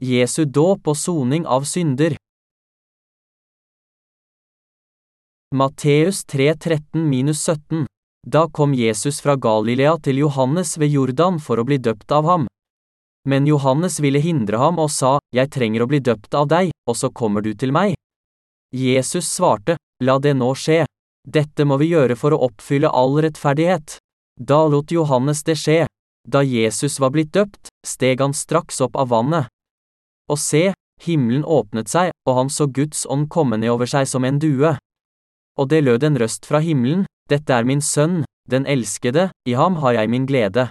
Jesu dåp og soning av synder. Matteus 3.13-17 Da kom Jesus fra Galilea til Johannes ved Jordan for å bli døpt av ham. Men Johannes ville hindre ham og sa, Jeg trenger å bli døpt av deg, og så kommer du til meg. Jesus svarte, La det nå skje. Dette må vi gjøre for å oppfylle all rettferdighet. Da lot Johannes det skje. Da Jesus var blitt døpt, steg han straks opp av vannet. Og se, himmelen åpnet seg, og han så Guds ånd komme ned over seg som en due. Og det lød en røst fra himmelen, Dette er min sønn, den elskede, i ham har jeg min glede.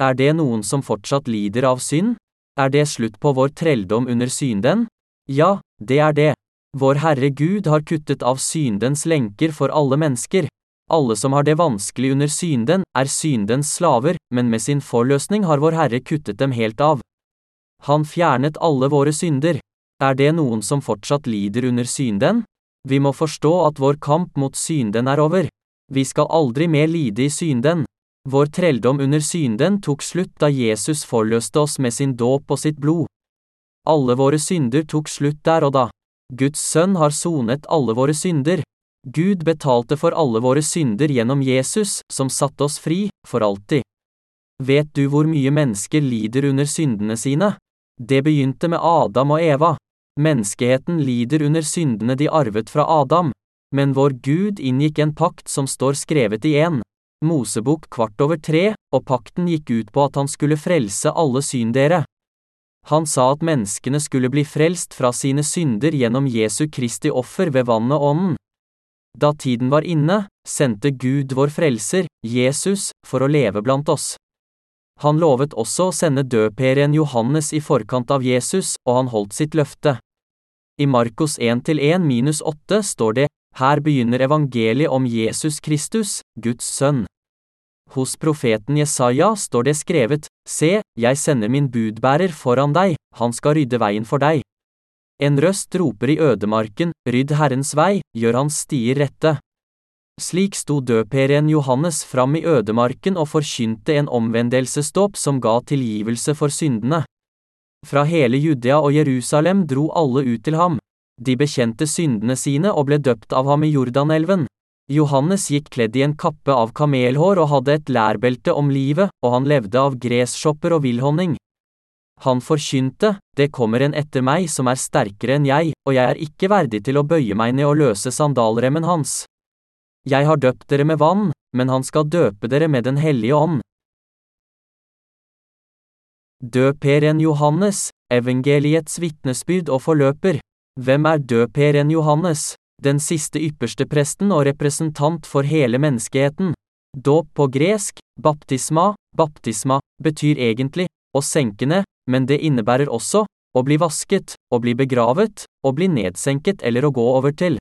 Er det noen som fortsatt lider av synd? Er det slutt på vår trelldom under synden? Ja, det er det. Vår Herre Gud har kuttet av syndens lenker for alle mennesker. Alle som har det vanskelig under synden, er syndens slaver, men med sin forløsning har vår Herre kuttet dem helt av. Han fjernet alle våre synder. Er det noen som fortsatt lider under synden? Vi må forstå at vår kamp mot synden er over. Vi skal aldri mer lide i synden. Vår trelldom under synden tok slutt da Jesus forløste oss med sin dåp og sitt blod. Alle våre synder tok slutt der og da. Guds sønn har sonet alle våre synder. Gud betalte for alle våre synder gjennom Jesus, som satte oss fri, for alltid. Vet du hvor mye mennesker lider under syndene sine? Det begynte med Adam og Eva. Menneskeheten lider under syndene de arvet fra Adam. Men vår Gud inngikk en pakt som står skrevet i en. Mosebok kvart over tre, og pakten gikk ut på at han skulle frelse alle syndere. Han sa at menneskene skulle bli frelst fra sine synder gjennom Jesu Kristi offer ved vannet og ånden. Da tiden var inne, sendte Gud vår frelser, Jesus, for å leve blant oss. Han lovet også å sende døperen Johannes i forkant av Jesus, og han holdt sitt løfte. I Markus 1-1-8 står det, her begynner evangeliet om Jesus Kristus, Guds sønn. Hos profeten Jesaja står det skrevet, Se, jeg sender min budbærer foran deg, han skal rydde veien for deg. En røst roper i ødemarken, rydd Herrens vei, gjør hans stier rette. Slik sto døperen Johannes fram i ødemarken og forkynte en omvendelsesdåp som ga tilgivelse for syndene. Fra hele Judea og Jerusalem dro alle ut til ham. De bekjente syndene sine og ble døpt av ham i Jordanelven. Johannes gikk kledd i en kappe av kamelhår og hadde et lærbelte om livet, og han levde av gresshopper og villhonning. Han forkynte, det kommer en etter meg som er sterkere enn jeg, og jeg er ikke verdig til å bøye meg ned og løse sandalremmen hans. Jeg har døpt dere med vann, men han skal døpe dere med Den hellige ånd. Døperen Johannes, evangeliets vitnesbyrd og forløper. Hvem er døperen Johannes? Den siste ypperste presten og representant for hele menneskeheten. Dåp på gresk, baptisma, baptisma, betyr egentlig å senkende, men det innebærer også å bli vasket, å bli begravet, å bli nedsenket eller å gå over til.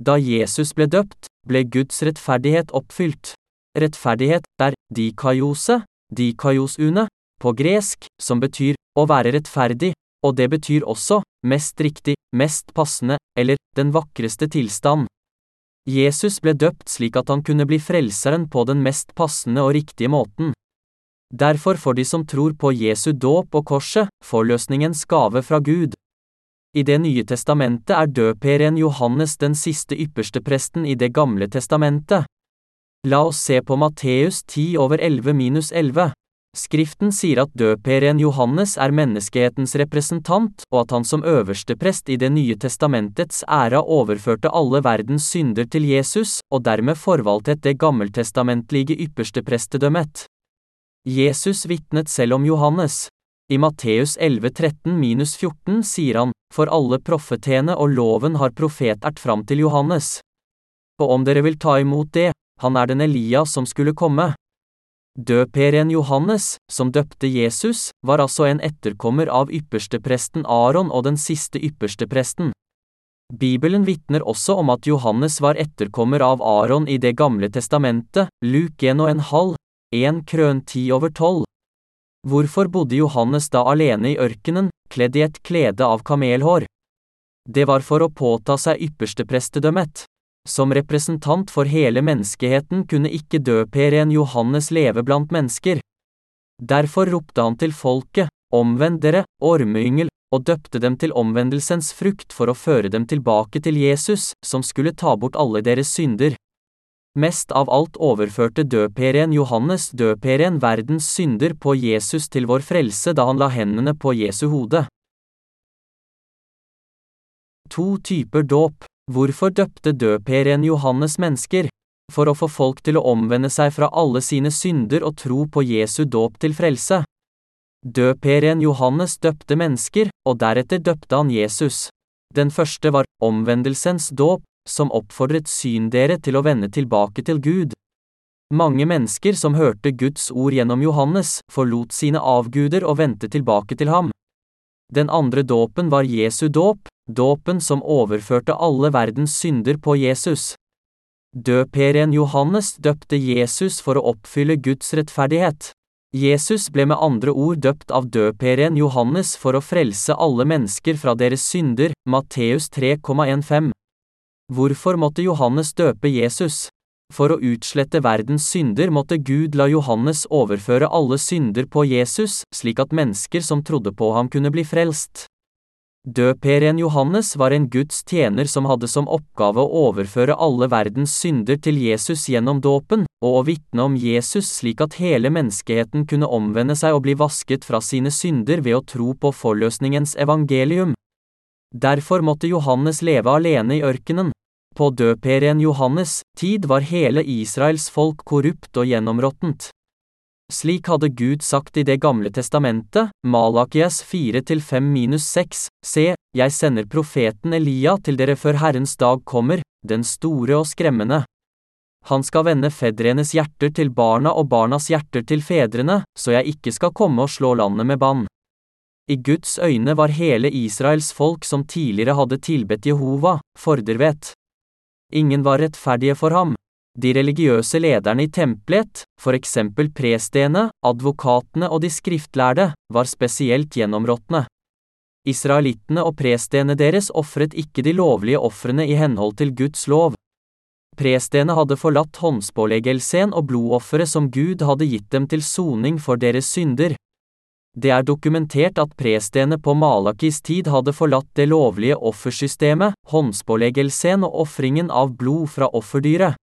Da Jesus ble døpt, ble Guds rettferdighet oppfylt. Rettferdighet er dikaiose, dikaiosune, på gresk, som betyr å være rettferdig, og det betyr også mest riktig, mest passende, eller den vakreste tilstand. Jesus ble døpt slik at han kunne bli frelseren på den mest passende og riktige måten. Derfor får de som tror på Jesu dåp og korset, forløsningens gave fra Gud. I Det nye testamentet er døperen Johannes den siste ypperste presten i Det gamle testamentet. La oss se på Matteus 10 over 11 minus 11. Skriften sier at døperen Johannes er menneskehetens representant, og at han som øverste prest i Det nye testamentets æra overførte alle verdens synder til Jesus, og dermed forvaltet det gammeltestamentlige ypperste prestedømmet. Jesus vitnet selv om Johannes. I Matteus 11,13-14 sier han, for alle profetene og loven har profetert fram til Johannes. Og om dere vil ta imot det, han er den Elia som skulle komme. Døperen Johannes, som døpte Jesus, var altså en etterkommer av ypperstepresten Aron og den siste ypperstepresten. Bibelen vitner også om at Johannes var etterkommer av Aron i Det gamle testamentet, Luke 1 og en halv, 1 krøn 10 over 12. Hvorfor bodde Johannes da alene i ørkenen, kledd i et klede av kamelhår? Det var for å påta seg yppersteprestedømmet. Som representant for hele menneskeheten kunne ikke døperen Johannes leve blant mennesker. Derfor ropte han til folket, omvend dere, ormeyngel, og døpte dem til omvendelsens frukt for å føre dem tilbake til Jesus, som skulle ta bort alle deres synder. Mest av alt overførte døperen Johannes døperen verdens synder på Jesus til vår frelse da han la hendene på Jesu hode. To typer dåp. Hvorfor døpte døperen Johannes mennesker? For å få folk til å omvende seg fra alle sine synder og tro på Jesu dåp til frelse. Døperen Johannes døpte mennesker, og deretter døpte han Jesus. Den første var omvendelsens dåp, som oppfordret syndere til å vende tilbake til Gud. Mange mennesker som hørte Guds ord gjennom Johannes, forlot sine avguder og vendte tilbake til ham. Den andre dåpen var Jesu dåp, dåpen som overførte alle verdens synder på Jesus. Døperen Johannes døpte Jesus for å oppfylle Guds rettferdighet. Jesus ble med andre ord døpt av døperen Johannes for å frelse alle mennesker fra deres synder, Matteus 3,15. Hvorfor måtte Johannes døpe Jesus? For å utslette verdens synder måtte Gud la Johannes overføre alle synder på Jesus, slik at mennesker som trodde på ham kunne bli frelst. Døperen Johannes var en Guds tjener som hadde som oppgave å overføre alle verdens synder til Jesus gjennom dåpen, og å vitne om Jesus slik at hele menneskeheten kunne omvende seg og bli vasket fra sine synder ved å tro på forløsningens evangelium. Derfor måtte Johannes leve alene i ørkenen. På døperen Johannes' tid var hele Israels folk korrupt og gjennområttent. Slik hadde Gud sagt i Det gamle testamentet, Malakias 4-5-6, Se, jeg sender profeten Elia til dere før Herrens dag kommer, den store og skremmende. Han skal vende fedrenes hjerter til barna og barnas hjerter til fedrene, så jeg ikke skal komme og slå landet med bann. I Guds øyne var hele Israels folk som tidligere hadde tilbedt Jehova, fordervet. Ingen var rettferdige for ham, de religiøse lederne i tempelet, for eksempel prestene, advokatene og de skriftlærde, var spesielt gjennområtne. Israelittene og prestene deres ofret ikke de lovlige ofrene i henhold til Guds lov. Prestene hadde forlatt håndspåleggelsen og blodofferet som Gud hadde gitt dem til soning for deres synder. Det er dokumentert at prestene på Malakis tid hadde forlatt det lovlige offersystemet, håndspåleggelsen og ofringen av blod fra offerdyret.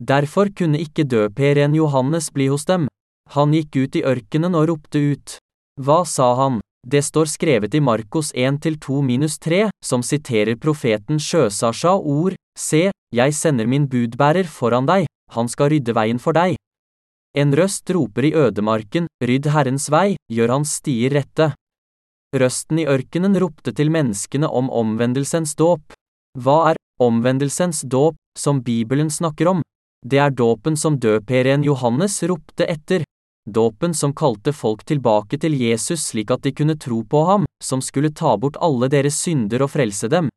Derfor kunne ikke døperen Johannes bli hos dem. Han gikk ut i ørkenen og ropte ut. Hva sa han? Det står skrevet i Markos 1-2-3, som siterer profeten Sjøsasja ord, Se, jeg sender min budbærer foran deg, han skal rydde veien for deg. En røst roper i ødemarken, rydd Herrens vei, gjør hans stier rette. Røsten i ørkenen ropte til menneskene om omvendelsens dåp. Hva er omvendelsens dåp, som Bibelen snakker om? Det er dåpen som døperen Johannes ropte etter. Dåpen som kalte folk tilbake til Jesus slik at de kunne tro på ham, som skulle ta bort alle deres synder og frelse dem.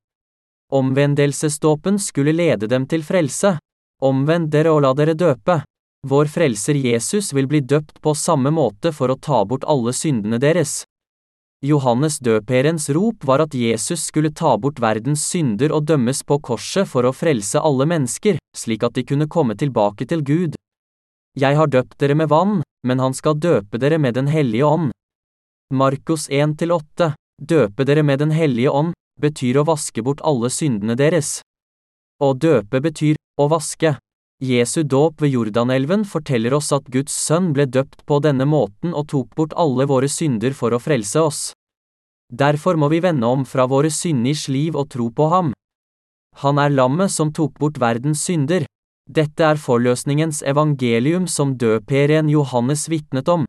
Omvendelsesdåpen skulle lede dem til frelse. Omvend dere og la dere døpe. Vår frelser Jesus vil bli døpt på samme måte for å ta bort alle syndene deres. Johannes døperens rop var at Jesus skulle ta bort verdens synder og dømmes på korset for å frelse alle mennesker, slik at de kunne komme tilbake til Gud. Jeg har døpt dere med vann, men han skal døpe dere med Den hellige ånd. Markus 1-8 Døpe dere med Den hellige ånd betyr å vaske bort alle syndene deres. Å døpe betyr å vaske. Jesu dåp ved Jordanelven forteller oss at Guds sønn ble døpt på denne måten og tok bort alle våre synder for å frelse oss. Derfor må vi vende om fra våre synders liv og tro på ham. Han er lammet som tok bort verdens synder. Dette er forløsningens evangelium som døperen Johannes vitnet om.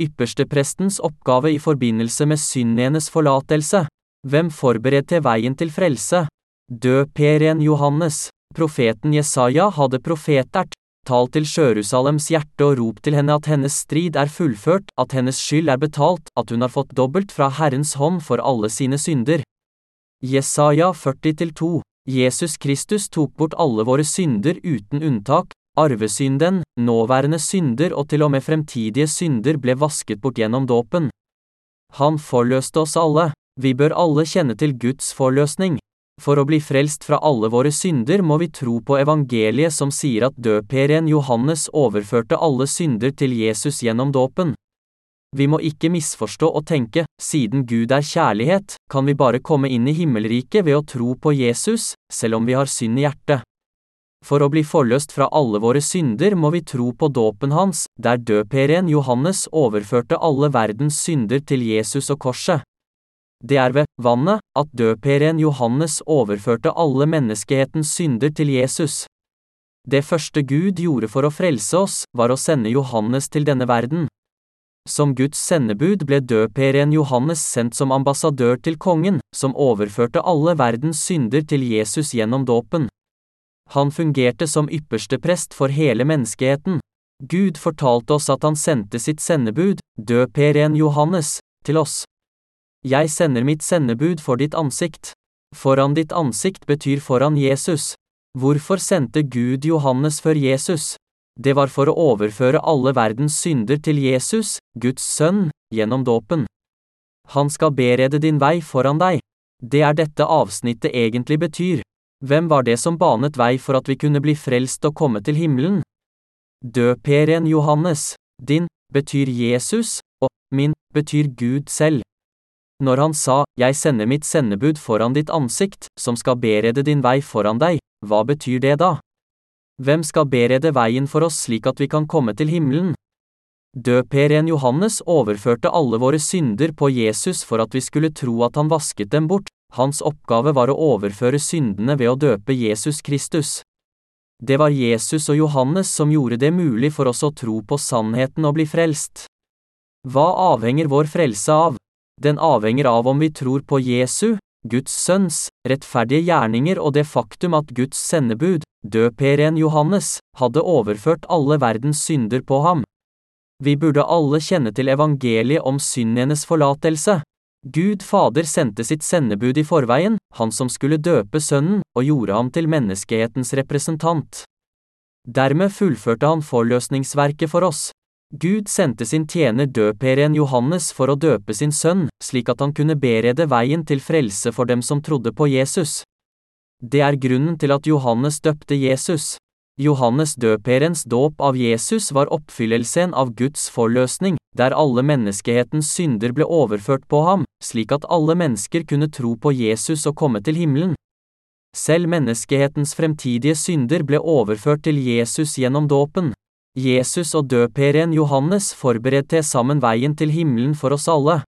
Yppersteprestens oppgave i forbindelse med syndenes forlatelse. Hvem forberedte veien til frelse? Døperen Johannes. Profeten Jesaja hadde profetert, talt til Sjørusalems hjerte og ropt til henne at hennes strid er fullført, at hennes skyld er betalt, at hun har fått dobbelt fra Herrens hånd for alle sine synder. Jesaja 40-2 Jesus Kristus tok bort alle våre synder uten unntak, arvesynden, nåværende synder og til og med fremtidige synder ble vasket bort gjennom dåpen. Han forløste oss alle. Vi bør alle kjenne til Guds forløsning. For å bli frelst fra alle våre synder må vi tro på evangeliet som sier at døperen Johannes overførte alle synder til Jesus gjennom dåpen. Vi må ikke misforstå og tenke, siden Gud er kjærlighet, kan vi bare komme inn i himmelriket ved å tro på Jesus, selv om vi har synd i hjertet. For å bli forløst fra alle våre synder må vi tro på dåpen hans, der døperen Johannes overførte alle verdens synder til Jesus og korset. Det er ved vannet at døperen Johannes overførte alle menneskehetens synder til Jesus. Det første Gud gjorde for å frelse oss, var å sende Johannes til denne verden. Som Guds sendebud ble døperen Johannes sendt som ambassadør til kongen, som overførte alle verdens synder til Jesus gjennom dåpen. Han fungerte som ypperste prest for hele menneskeheten. Gud fortalte oss at han sendte sitt sendebud, døperen Johannes, til oss. Jeg sender mitt sendebud for ditt ansikt. Foran ditt ansikt betyr foran Jesus. Hvorfor sendte Gud Johannes før Jesus? Det var for å overføre alle verdens synder til Jesus, Guds sønn, gjennom dåpen. Han skal berede din vei foran deg. Det er dette avsnittet egentlig betyr. Hvem var det som banet vei for at vi kunne bli frelst og komme til himmelen? Døperen Johannes. Din betyr Jesus, og min betyr Gud selv. Når han sa, Jeg sender mitt sendebud foran ditt ansikt, som skal berede din vei foran deg, hva betyr det da? Hvem skal berede veien for oss slik at vi kan komme til himmelen? Døperen Johannes overførte alle våre synder på Jesus for at vi skulle tro at han vasket dem bort, hans oppgave var å overføre syndene ved å døpe Jesus Kristus. Det var Jesus og Johannes som gjorde det mulig for oss å tro på sannheten og bli frelst. Hva avhenger vår frelse av? Den avhenger av om vi tror på Jesu, Guds sønns, rettferdige gjerninger og det faktum at Guds sendebud, døperen Johannes, hadde overført alle verdens synder på ham. Vi burde alle kjenne til evangeliet om syndenes forlatelse. Gud Fader sendte sitt sendebud i forveien, han som skulle døpe Sønnen, og gjorde ham til menneskehetens representant. Dermed fullførte han forløsningsverket for oss. Gud sendte sin tjener døperen Johannes for å døpe sin sønn, slik at han kunne berede veien til frelse for dem som trodde på Jesus. Det er grunnen til at Johannes døpte Jesus. Johannes døperens dåp av Jesus var oppfyllelsen av Guds forløsning, der alle menneskehetens synder ble overført på ham, slik at alle mennesker kunne tro på Jesus og komme til himmelen. Selv menneskehetens fremtidige synder ble overført til Jesus gjennom dåpen. Jesus og døperen Johannes forberedte sammen veien til himmelen for oss alle.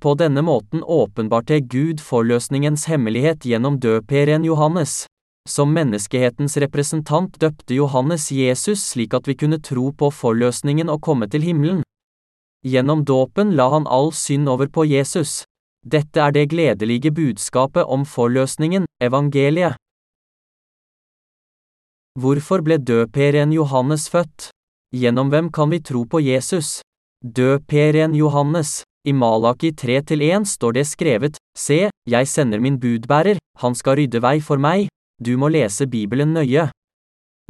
På denne måten åpenbarte Gud forløsningens hemmelighet gjennom døperen Johannes. Som menneskehetens representant døpte Johannes Jesus slik at vi kunne tro på forløsningen og komme til himmelen. Gjennom dåpen la han all synd over på Jesus. Dette er det gledelige budskapet om forløsningen, evangeliet. Hvorfor ble døperen Johannes født? Gjennom hvem kan vi tro på Jesus? Døperen Johannes. I Malaki 3-1 står det skrevet, Se, jeg sender min budbærer, han skal rydde vei for meg. Du må lese Bibelen nøye.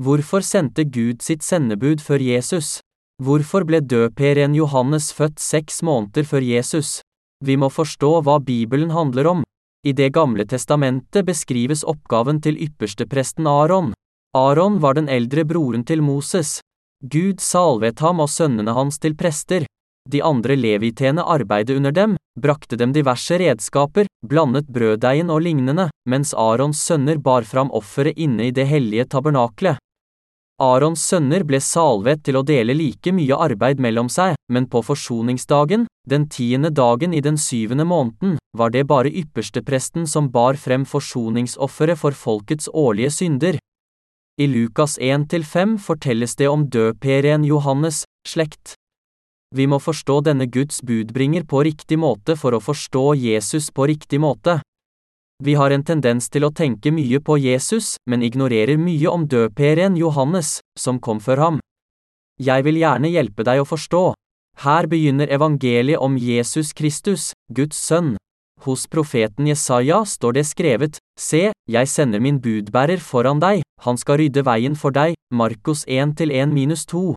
Hvorfor sendte Gud sitt sendebud før Jesus? Hvorfor ble døperen Johannes født seks måneder før Jesus? Vi må forstå hva Bibelen handler om. I Det gamle testamentet beskrives oppgaven til ypperstepresten Aron. Aron var den eldre broren til Moses. Gud salvet ham og sønnene hans til prester. De andre levitene arbeidet under dem, brakte dem diverse redskaper, blandet brøddeigen og lignende, mens Arons sønner bar fram offeret inne i det hellige tabernaklet. Arons sønner ble salvet til å dele like mye arbeid mellom seg, men på forsoningsdagen, den tiende dagen i den syvende måneden, var det bare ypperstepresten som bar frem forsoningsofferet for folkets årlige synder. I Lukas 1-5 fortelles det om døperen Johannes' slekt. Vi må forstå denne Guds budbringer på riktig måte for å forstå Jesus på riktig måte. Vi har en tendens til å tenke mye på Jesus, men ignorerer mye om døperen Johannes, som kom før ham. Jeg vil gjerne hjelpe deg å forstå. Her begynner evangeliet om Jesus Kristus, Guds sønn. Hos profeten Jesaja står det skrevet, Se, jeg sender min budbærer foran deg, han skal rydde veien for deg, Markus 1-1-2.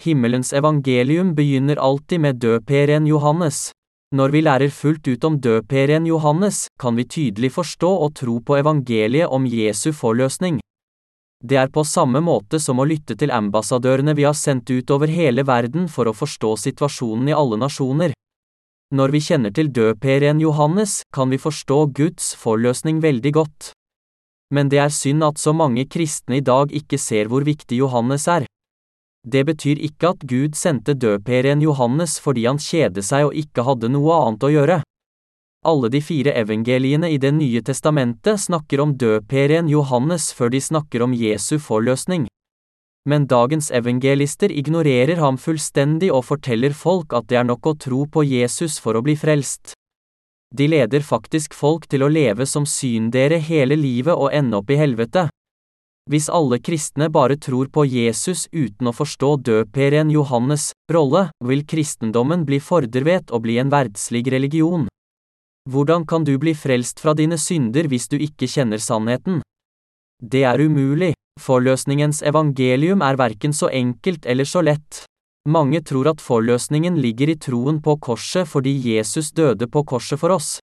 Himmelens evangelium begynner alltid med døperen Johannes. Når vi lærer fullt ut om døperen Johannes, kan vi tydelig forstå og tro på evangeliet om Jesu forløsning. Det er på samme måte som å lytte til ambassadørene vi har sendt ut over hele verden for å forstå situasjonen i alle nasjoner. Når vi kjenner til døperen Johannes, kan vi forstå Guds forløsning veldig godt. Men det er synd at så mange kristne i dag ikke ser hvor viktig Johannes er. Det betyr ikke at Gud sendte døperen Johannes fordi han kjede seg og ikke hadde noe annet å gjøre. Alle de fire evangeliene i Det nye testamentet snakker om døperen Johannes før de snakker om Jesu forløsning. Men dagens evangelister ignorerer ham fullstendig og forteller folk at det er nok å tro på Jesus for å bli frelst. De leder faktisk folk til å leve som syndere hele livet og ende opp i helvete. Hvis alle kristne bare tror på Jesus uten å forstå døperen Johannes' rolle, vil kristendommen bli fordervet og bli en verdslig religion. Hvordan kan du bli frelst fra dine synder hvis du ikke kjenner sannheten? Det er umulig. Forløsningens evangelium er verken så enkelt eller så lett. Mange tror at forløsningen ligger i troen på korset fordi Jesus døde på korset for oss.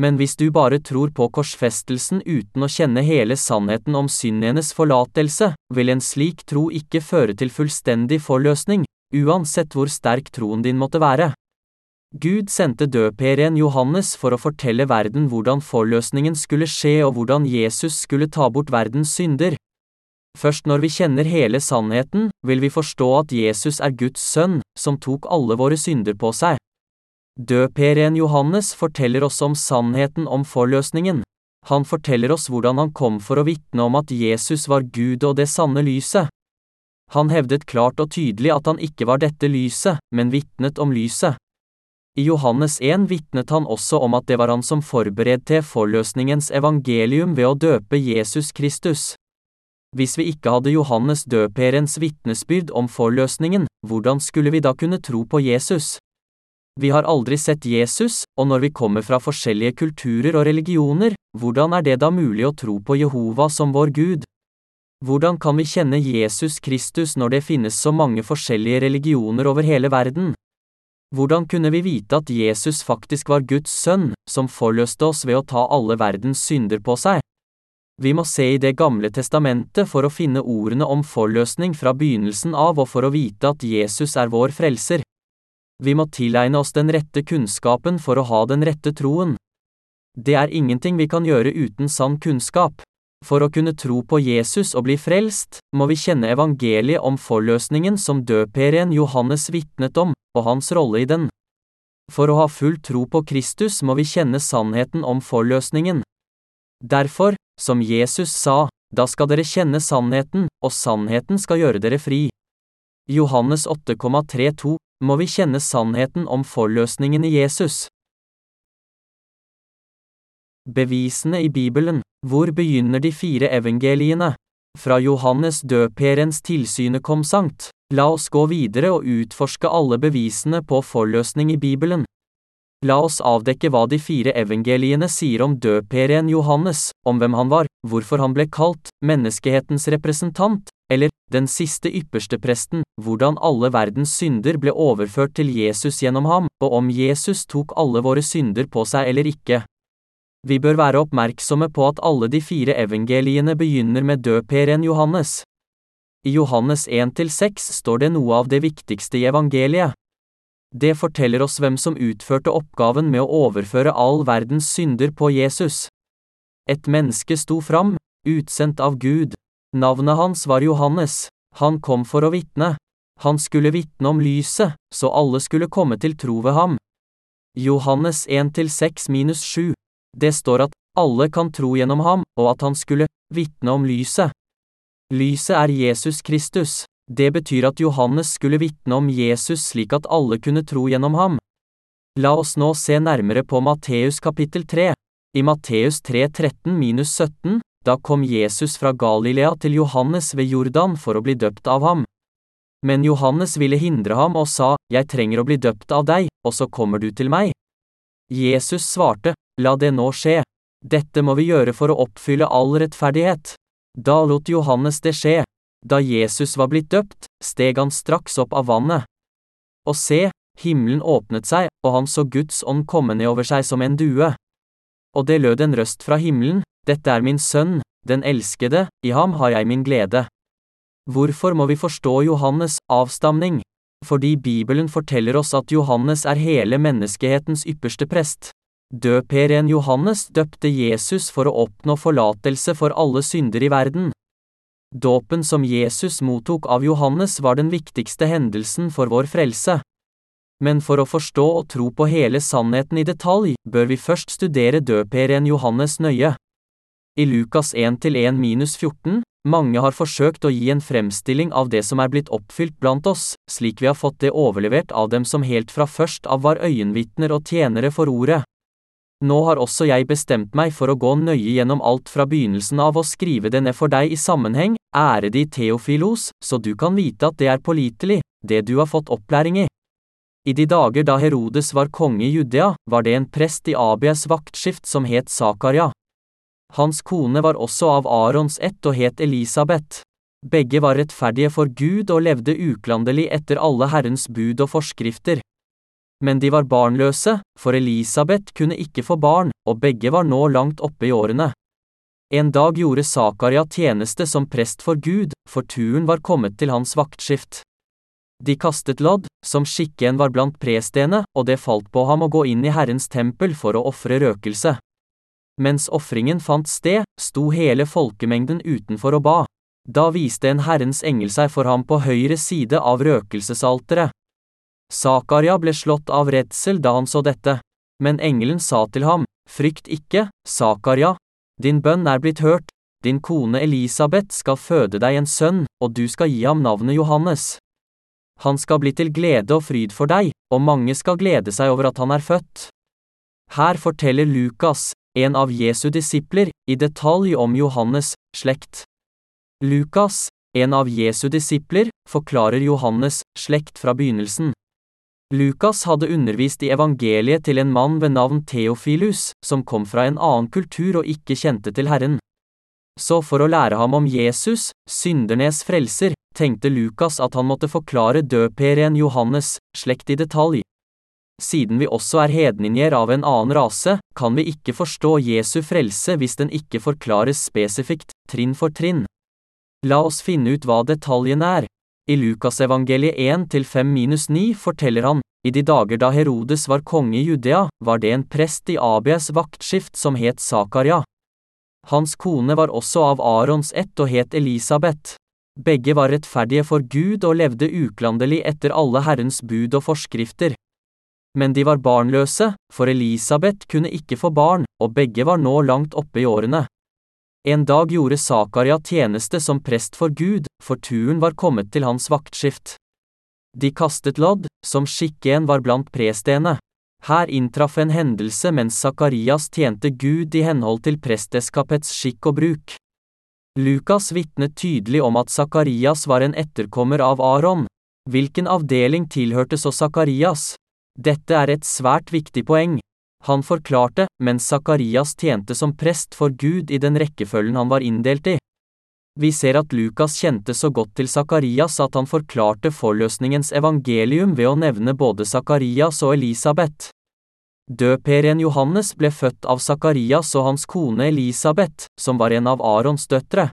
Men hvis du bare tror på korsfestelsen uten å kjenne hele sannheten om syndenes forlatelse, vil en slik tro ikke føre til fullstendig forløsning, uansett hvor sterk troen din måtte være. Gud sendte døperen Johannes for å fortelle verden hvordan forløsningen skulle skje og hvordan Jesus skulle ta bort verdens synder. Først når vi kjenner hele sannheten, vil vi forstå at Jesus er Guds sønn, som tok alle våre synder på seg. Døperen Johannes forteller oss om sannheten om forløsningen. Han forteller oss hvordan han kom for å vitne om at Jesus var Gud og det sanne lyset. Han hevdet klart og tydelig at han ikke var dette lyset, men vitnet om lyset. I Johannes 1 vitnet han også om at det var han som forberedte forløsningens evangelium ved å døpe Jesus Kristus. Hvis vi ikke hadde Johannes døperens vitnesbyrd om forløsningen, hvordan skulle vi da kunne tro på Jesus? Vi har aldri sett Jesus, og når vi kommer fra forskjellige kulturer og religioner, hvordan er det da mulig å tro på Jehova som vår Gud? Hvordan kan vi kjenne Jesus Kristus når det finnes så mange forskjellige religioner over hele verden? Hvordan kunne vi vite at Jesus faktisk var Guds sønn, som forløste oss ved å ta alle verdens synder på seg? Vi må se i Det gamle testamentet for å finne ordene om forløsning fra begynnelsen av og for å vite at Jesus er vår frelser. Vi må tilegne oss den rette kunnskapen for å ha den rette troen. Det er ingenting vi kan gjøre uten sann kunnskap. For å kunne tro på Jesus og bli frelst, må vi kjenne evangeliet om forløsningen som døperen Johannes vitnet om, og hans rolle i den. For å ha full tro på Kristus må vi kjenne sannheten om forløsningen. Derfor, som Jesus sa, da skal dere kjenne sannheten, og sannheten skal gjøre dere fri. Johannes 8,32 må vi kjenne sannheten om forløsningen i Jesus. Bevisene i Bibelen. Hvor begynner de fire evangeliene? Fra Johannes døperens tilsynet kom sankt. La oss gå videre og utforske alle bevisene på forløsning i Bibelen. La oss avdekke hva de fire evangeliene sier om døperen Johannes, om hvem han var, hvorfor han ble kalt menneskehetens representant, eller den siste ypperste presten, hvordan alle verdens synder ble overført til Jesus gjennom ham, og om Jesus tok alle våre synder på seg eller ikke. Vi bør være oppmerksomme på at alle de fire evangeliene begynner med døperen Johannes. I Johannes 1-6 står det noe av det viktigste i evangeliet. Det forteller oss hvem som utførte oppgaven med å overføre all verdens synder på Jesus. Et menneske sto fram, utsendt av Gud. Navnet hans var Johannes. Han kom for å vitne. Han skulle vitne om lyset, så alle skulle komme til tro ved ham. Johannes 1-6 minus 7. Det står at alle kan tro gjennom ham, og at han skulle vitne om lyset. Lyset er Jesus Kristus. Det betyr at Johannes skulle vitne om Jesus slik at alle kunne tro gjennom ham. La oss nå se nærmere på Matteus kapittel 3. I Matteus 3.13 minus 17, da kom Jesus fra Galilea til Johannes ved Jordan for å bli døpt av ham. Men Johannes ville hindre ham og sa, Jeg trenger å bli døpt av deg, og så kommer du til meg. Jesus svarte, La det nå skje. Dette må vi gjøre for å oppfylle all rettferdighet. Da lot Johannes det skje. Da Jesus var blitt døpt, steg han straks opp av vannet. Og se, himmelen åpnet seg, og han så Guds ånd komme ned over seg som en due. Og det lød en røst fra himmelen, dette er min sønn, den elskede, i ham har jeg min glede. Hvorfor må vi forstå Johannes' avstamning? Fordi Bibelen forteller oss at Johannes er hele menneskehetens ypperste prest. Døperen Johannes døpte Jesus for å oppnå forlatelse for alle synder i verden. Dåpen som Jesus mottok av Johannes var den viktigste hendelsen for vår frelse. Men for å forstå og tro på hele sannheten i detalj, bør vi først studere døperen Johannes nøye. I Lukas 1-1-14, mange har forsøkt å gi en fremstilling av det som er blitt oppfylt blant oss, slik vi har fått det overlevert av dem som helt fra først av var øyenvitner og tjenere for ordet. Nå har også jeg bestemt meg for å gå nøye gjennom alt fra begynnelsen av og skrive det ned for deg i sammenheng, ære de Theofilos, så du kan vite at det er pålitelig, det du har fått opplæring i. I de dager da Herodes var konge i Judea, var det en prest i Abias vaktskift som het Zakaria. Hans kone var også av Arons ett og het Elisabeth. Begge var rettferdige for Gud og levde uklanderlig etter alle Herrens bud og forskrifter. Men de var barnløse, for Elisabeth kunne ikke få barn, og begge var nå langt oppe i årene. En dag gjorde Zakaria tjeneste som prest for Gud, for turen var kommet til hans vaktskift. De kastet lodd, som skikken var blant prestene, og det falt på ham å gå inn i Herrens tempel for å ofre røkelse. Mens ofringen fant sted, sto hele folkemengden utenfor og ba. Da viste en Herrens engel seg for ham på høyre side av røkelsesalteret. Zakaria ble slått av redsel da han så dette. Men engelen sa til ham, Frykt ikke, Zakaria, din bønn er blitt hørt, din kone Elisabeth skal føde deg en sønn, og du skal gi ham navnet Johannes. Han skal bli til glede og fryd for deg, og mange skal glede seg over at han er født. Her forteller Lukas, en av Jesu disipler, i detalj om Johannes' slekt. Lukas, en av Jesu disipler, forklarer Johannes' slekt fra begynnelsen. Lukas hadde undervist i evangeliet til en mann ved navn Theofilus, som kom fra en annen kultur og ikke kjente til Herren. Så for å lære ham om Jesus, syndernes frelser, tenkte Lukas at han måtte forklare døperen Johannes, slekt i detalj. Siden vi også er hedninjer av en annen rase, kan vi ikke forstå Jesu frelse hvis den ikke forklares spesifikt, trinn for trinn. La oss finne ut hva detaljene er. I Lukasevangeliet 1-5-9 forteller han, i de dager da Herodes var konge i Judea, var det en prest i Abias vaktskift som het Zakaria. Hans kone var også av Arons ett og het Elisabeth. Begge var rettferdige for Gud og levde uklanderlig etter alle Herrens bud og forskrifter. Men de var barnløse, for Elisabeth kunne ikke få barn, og begge var nå langt oppe i årene. En dag gjorde Zakaria tjeneste som prest for Gud, for turen var kommet til hans vaktskift. De kastet lodd, som skikken var blant prestene. Her inntraff en hendelse mens Sakarias tjente Gud i henhold til presteskapets skikk og bruk. Lukas vitnet tydelig om at Sakarias var en etterkommer av Aron. Hvilken avdeling tilhørte så Sakarias? Dette er et svært viktig poeng. Han forklarte, mens Sakarias tjente som prest for Gud i den rekkefølgen han var inndelt i. Vi ser at Lukas kjente så godt til Sakarias at han forklarte forløsningens evangelium ved å nevne både Sakarias og Elisabeth. Døperen Johannes ble født av Sakarias og hans kone Elisabeth, som var en av Arons døtre.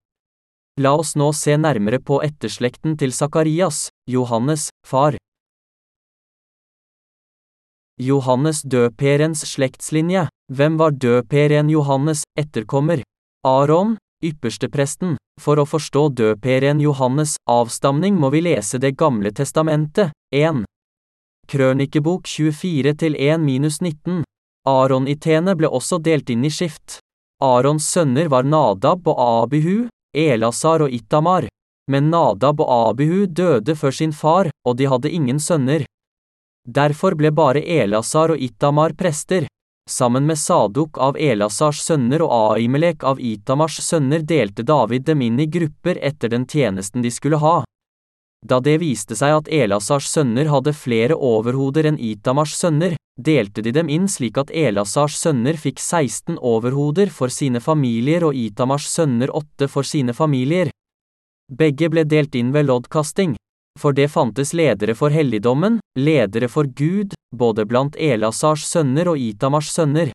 La oss nå se nærmere på etterslekten til Sakarias, Johannes, far. Johannes døperens slektslinje. Hvem var døperen Johannes' etterkommer? Aron, ypperstepresten. For å forstå døperen Johannes' avstamning må vi lese Det gamle testamentet, 1. Krønikebok 24-1-19. Aron-itene ble også delt inn i skift. Arons sønner var Nadab og Abihu, Elasar og Itamar. Men Nadab og Abihu døde før sin far, og de hadde ingen sønner. Derfor ble bare Elasar og Itamar prester. Sammen med Sadok av Elasars sønner og Aimelek av Itamars sønner delte David dem inn i grupper etter den tjenesten de skulle ha. Da det viste seg at Elasars sønner hadde flere overhoder enn Itamars sønner, delte de dem inn slik at Elasars sønner fikk 16 overhoder for sine familier og Itamars sønner 8 for sine familier. Begge ble delt inn ved loddkasting. For det fantes ledere for helligdommen, ledere for Gud, både blant Elasars sønner og Itamars sønner.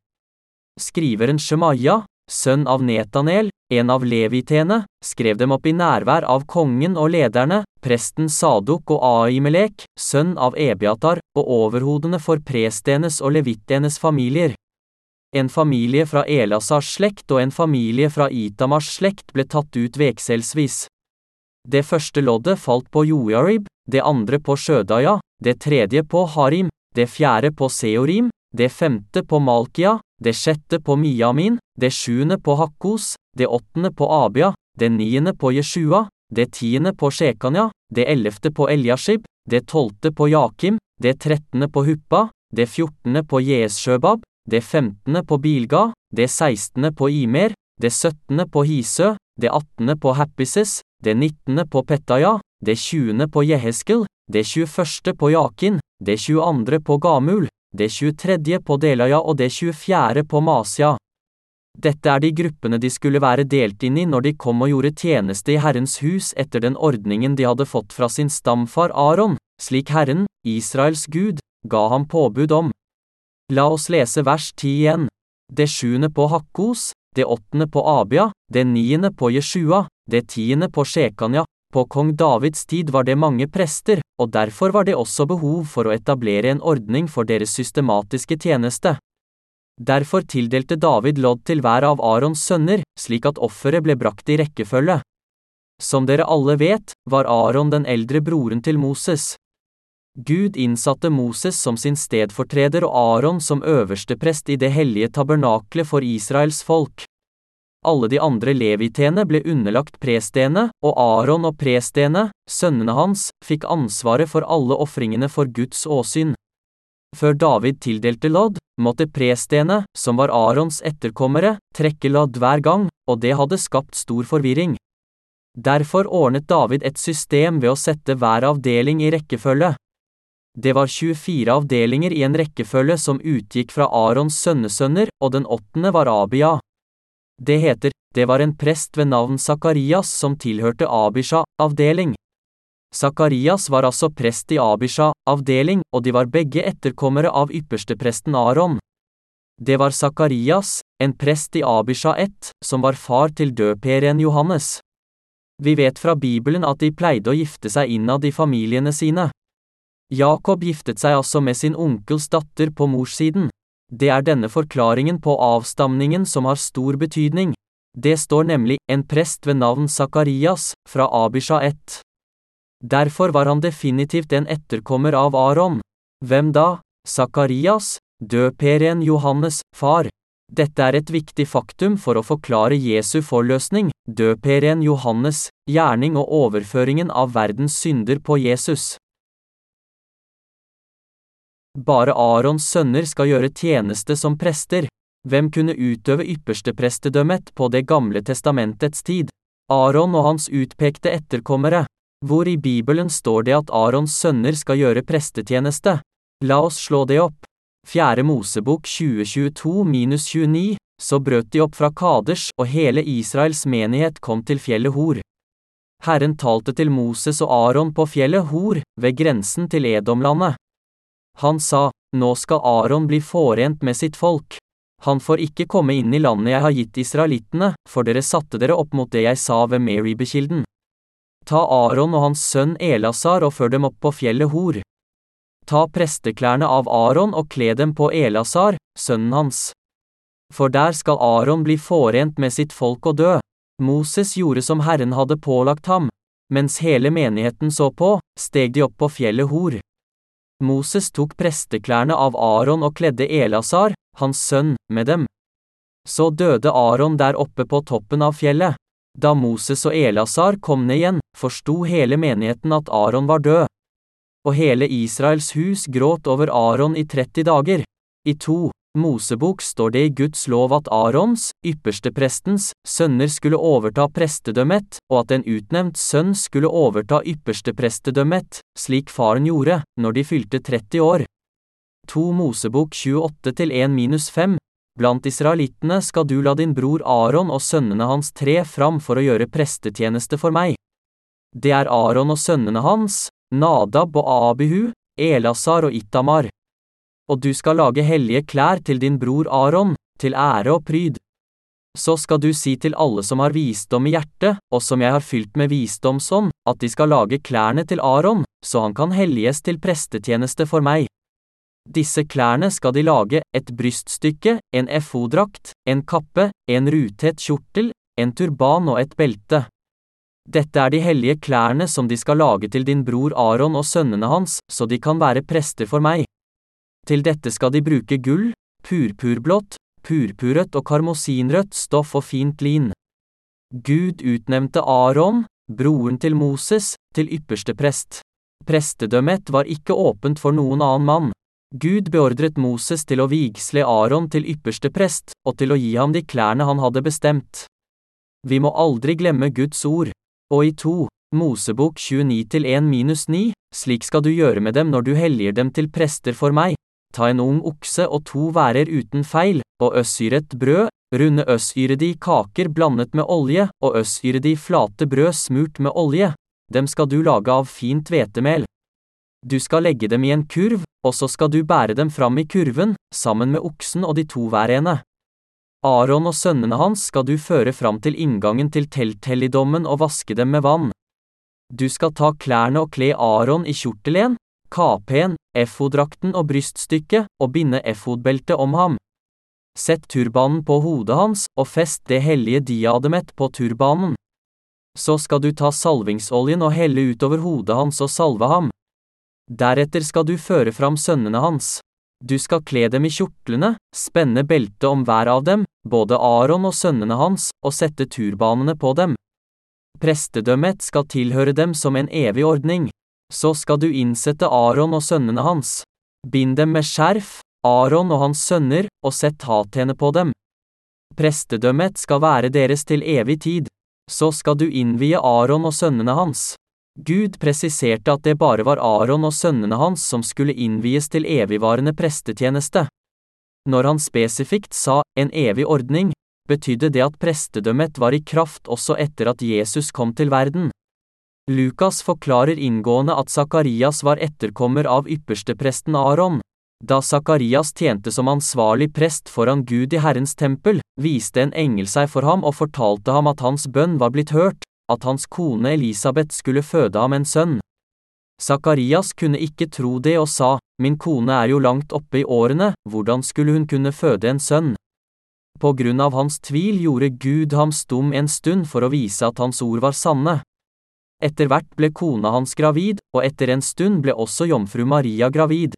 Skriveren Shemaya, sønn av Netanel, en av levitene, skrev dem opp i nærvær av kongen og lederne, presten Sadok og Aimelek, sønn av Ebiatar, og overhodene for prestenes og levittenes familier. En familie fra Elasars slekt og en familie fra Itamars slekt ble tatt ut vekselsvis. Det første loddet falt på Joarib, det andre på Sjødaya, det tredje på Harim, det fjerde på Seorim, det femte på Malkia, det sjette på Miamin, det sjuende på Hakkos, det åttende på Abia, det niende på Jeshua, det tiende på Shekanya, det ellevte på Eliashib, det tolvte på Jakim, det trettende på Huppa, det fjortende på Jeshøbab, det femtende på Bilga, det sekstende på Imer, det syttende på Hisø, det attende på Happises, det nittende på Pettaja, det tjuende på Jeheskel, det tjueførste på Jakin, det tjueandre på Gamul, det tjuetredje på Delaja og det tjuefjerde på Masia. Dette er de gruppene de skulle være delt inn i når de kom og gjorde tjeneste i Herrens hus etter den ordningen de hadde fått fra sin stamfar Aron, slik Herren, Israels Gud, ga ham påbud om. La oss lese vers 10 igjen. Det sjuende på Hakkos, det åttende på Abia, det niende på Jeshua, det tiende på Sjekanja, På kong Davids tid var det mange prester, og derfor var det også behov for å etablere en ordning for deres systematiske tjeneste. Derfor tildelte David lodd til hver av Arons sønner, slik at offeret ble brakt i rekkefølge. Som dere alle vet, var Aron den eldre broren til Moses. Gud innsatte Moses som sin stedfortreder og Aron som øversteprest i det hellige tabernaklet for Israels folk. Alle de andre levitene ble underlagt prestene, og Aron og prestene, sønnene hans, fikk ansvaret for alle ofringene for Guds åsyn. Før David tildelte lodd, måtte prestene, som var Arons etterkommere, trekke lodd hver gang, og det hadde skapt stor forvirring. Derfor ordnet David et system ved å sette hver avdeling i rekkefølge. Det var 24 avdelinger i en rekkefølge som utgikk fra Arons sønnesønner, og den åttende var Abia. Det heter, det var en prest ved navn Sakarias som tilhørte Abisha, avdeling. Sakarias var altså prest i Abisha, avdeling, og de var begge etterkommere av ypperstepresten Aron. Det var Sakarias, en prest i Abisha 1, som var far til døperen Johannes. Vi vet fra Bibelen at de pleide å gifte seg innad i familiene sine. Jakob giftet seg altså med sin onkels datter på morssiden. Det er denne forklaringen på avstamningen som har stor betydning. Det står nemlig en prest ved navn Sakarias, fra Abisha 1. Derfor var han definitivt en etterkommer av Aron. Hvem da? Sakarias, døperen Johannes, far. Dette er et viktig faktum for å forklare Jesu forløsning, døperen Johannes, gjerning og overføringen av verdens synder på Jesus. Bare Arons sønner skal gjøre tjeneste som prester. Hvem kunne utøve yppersteprestedømmet på Det gamle testamentets tid? Aron og hans utpekte etterkommere. Hvor i Bibelen står det at Arons sønner skal gjøre prestetjeneste? La oss slå det opp. Fjerde Mosebok 2022-29, så brøt de opp fra Kaders, og hele Israels menighet kom til fjellet Hor. Herren talte til Moses og Aron på fjellet Hor, ved grensen til Edomlandet. Han sa, Nå skal Aron bli forent med sitt folk. Han får ikke komme inn i landet jeg har gitt israelittene, for dere satte dere opp mot det jeg sa ved Marybekilden. Ta Aron og hans sønn Elasar og før dem opp på fjellet Hor. Ta presteklærne av Aron og kle dem på Elasar, sønnen hans. For der skal Aron bli forent med sitt folk og dø. Moses gjorde som Herren hadde pålagt ham. Mens hele menigheten så på, steg de opp på fjellet Hor. Moses tok presteklærne av Aron og kledde Elasar, hans sønn, med dem. Så døde Aron der oppe på toppen av fjellet. Da Moses og Elasar kom ned igjen, forsto hele menigheten at Aron var død. Og hele Israels hus gråt over Aron i 30 dager. I to, Mosebok står det i Guds lov at Arons, yppersteprestens, sønner skulle overta prestedømmet, og at en utnevnt sønn skulle overta yppersteprestedømmet, slik faren gjorde, når de fylte 30 år. 2 Mosebok 28-1-5 Blant israelittene skal du la din bror Aron og sønnene hans tre fram for å gjøre prestetjeneste for meg. Det er Aron og sønnene hans, Nadab og Abihu, Elasar og Itamar. Og du skal lage hellige klær til din bror Aron, til ære og pryd. Så skal du si til alle som har visdom i hjertet, og som jeg har fylt med visdomsånd, at de skal lage klærne til Aron, så han kan helliges til prestetjeneste for meg. Disse klærne skal de lage, et bryststykke, en FO-drakt, en kappe, en rutet kjortel, en turban og et belte. Dette er de hellige klærne som de skal lage til din bror Aron og sønnene hans, så de kan være prester for meg. Til dette skal de bruke gull, purpurblått, purpurrødt og karmosinrødt stoff og fint lin. Gud utnevnte Aron, broren til Moses, til ypperste prest. Prestedømmet var ikke åpent for noen annen mann. Gud beordret Moses til å vigsle Aron til ypperste prest, og til å gi ham de klærne han hadde bestemt. Vi må aldri glemme Guds ord. Og i to, Mosebok 29-1-9, slik skal du gjøre med dem når du helliger dem til prester for meg. Ta en ung okse og to værer uten feil, og øssyret brød, runde øssyrede kaker blandet med olje, og øssyrede flate brød smurt med olje. Dem skal du lage av fint hvetemel. Du skal legge dem i en kurv, og så skal du bære dem fram i kurven, sammen med oksen og de to værene. Aron og sønnene hans skal du føre fram til inngangen til telthelligdommen og vaske dem med vann. Du skal ta klærne og kle Aron i kjortelen, kapen, efodrakten og bryststykket, og binde efodbeltet om ham. Sett turbanen på hodet hans, og fest det hellige diademet på turbanen. Så skal du ta salvingsoljen og helle utover hodet hans og salve ham. Deretter skal du føre fram sønnene hans. Du skal kle dem i kjortlene, spenne beltet om hver av dem, både Aron og sønnene hans, og sette turbanene på dem. Prestedømmet skal tilhøre dem som en evig ordning. Så skal du innsette Aron og sønnene hans. Bind dem med skjerf, Aron og hans sønner, og sett hatene på dem. Prestedømmet skal være deres til evig tid. Så skal du innvie Aron og sønnene hans. Gud presiserte at det bare var Aron og sønnene hans som skulle innvies til evigvarende prestetjeneste. Når han spesifikt sa en evig ordning, betydde det at prestedømmet var i kraft også etter at Jesus kom til verden. Lukas forklarer inngående at Sakarias var etterkommer av ypperstepresten Aron. Da Sakarias tjente som ansvarlig prest foran Gud i Herrens tempel, viste en engel seg for ham og fortalte ham at hans bønn var blitt hørt, at hans kone Elisabeth skulle føde ham en sønn. Sakarias kunne ikke tro det og sa, Min kone er jo langt oppe i årene, hvordan skulle hun kunne føde en sønn? På grunn av hans tvil gjorde Gud ham stum en stund for å vise at hans ord var sanne. Etter hvert ble kona hans gravid, og etter en stund ble også jomfru Maria gravid.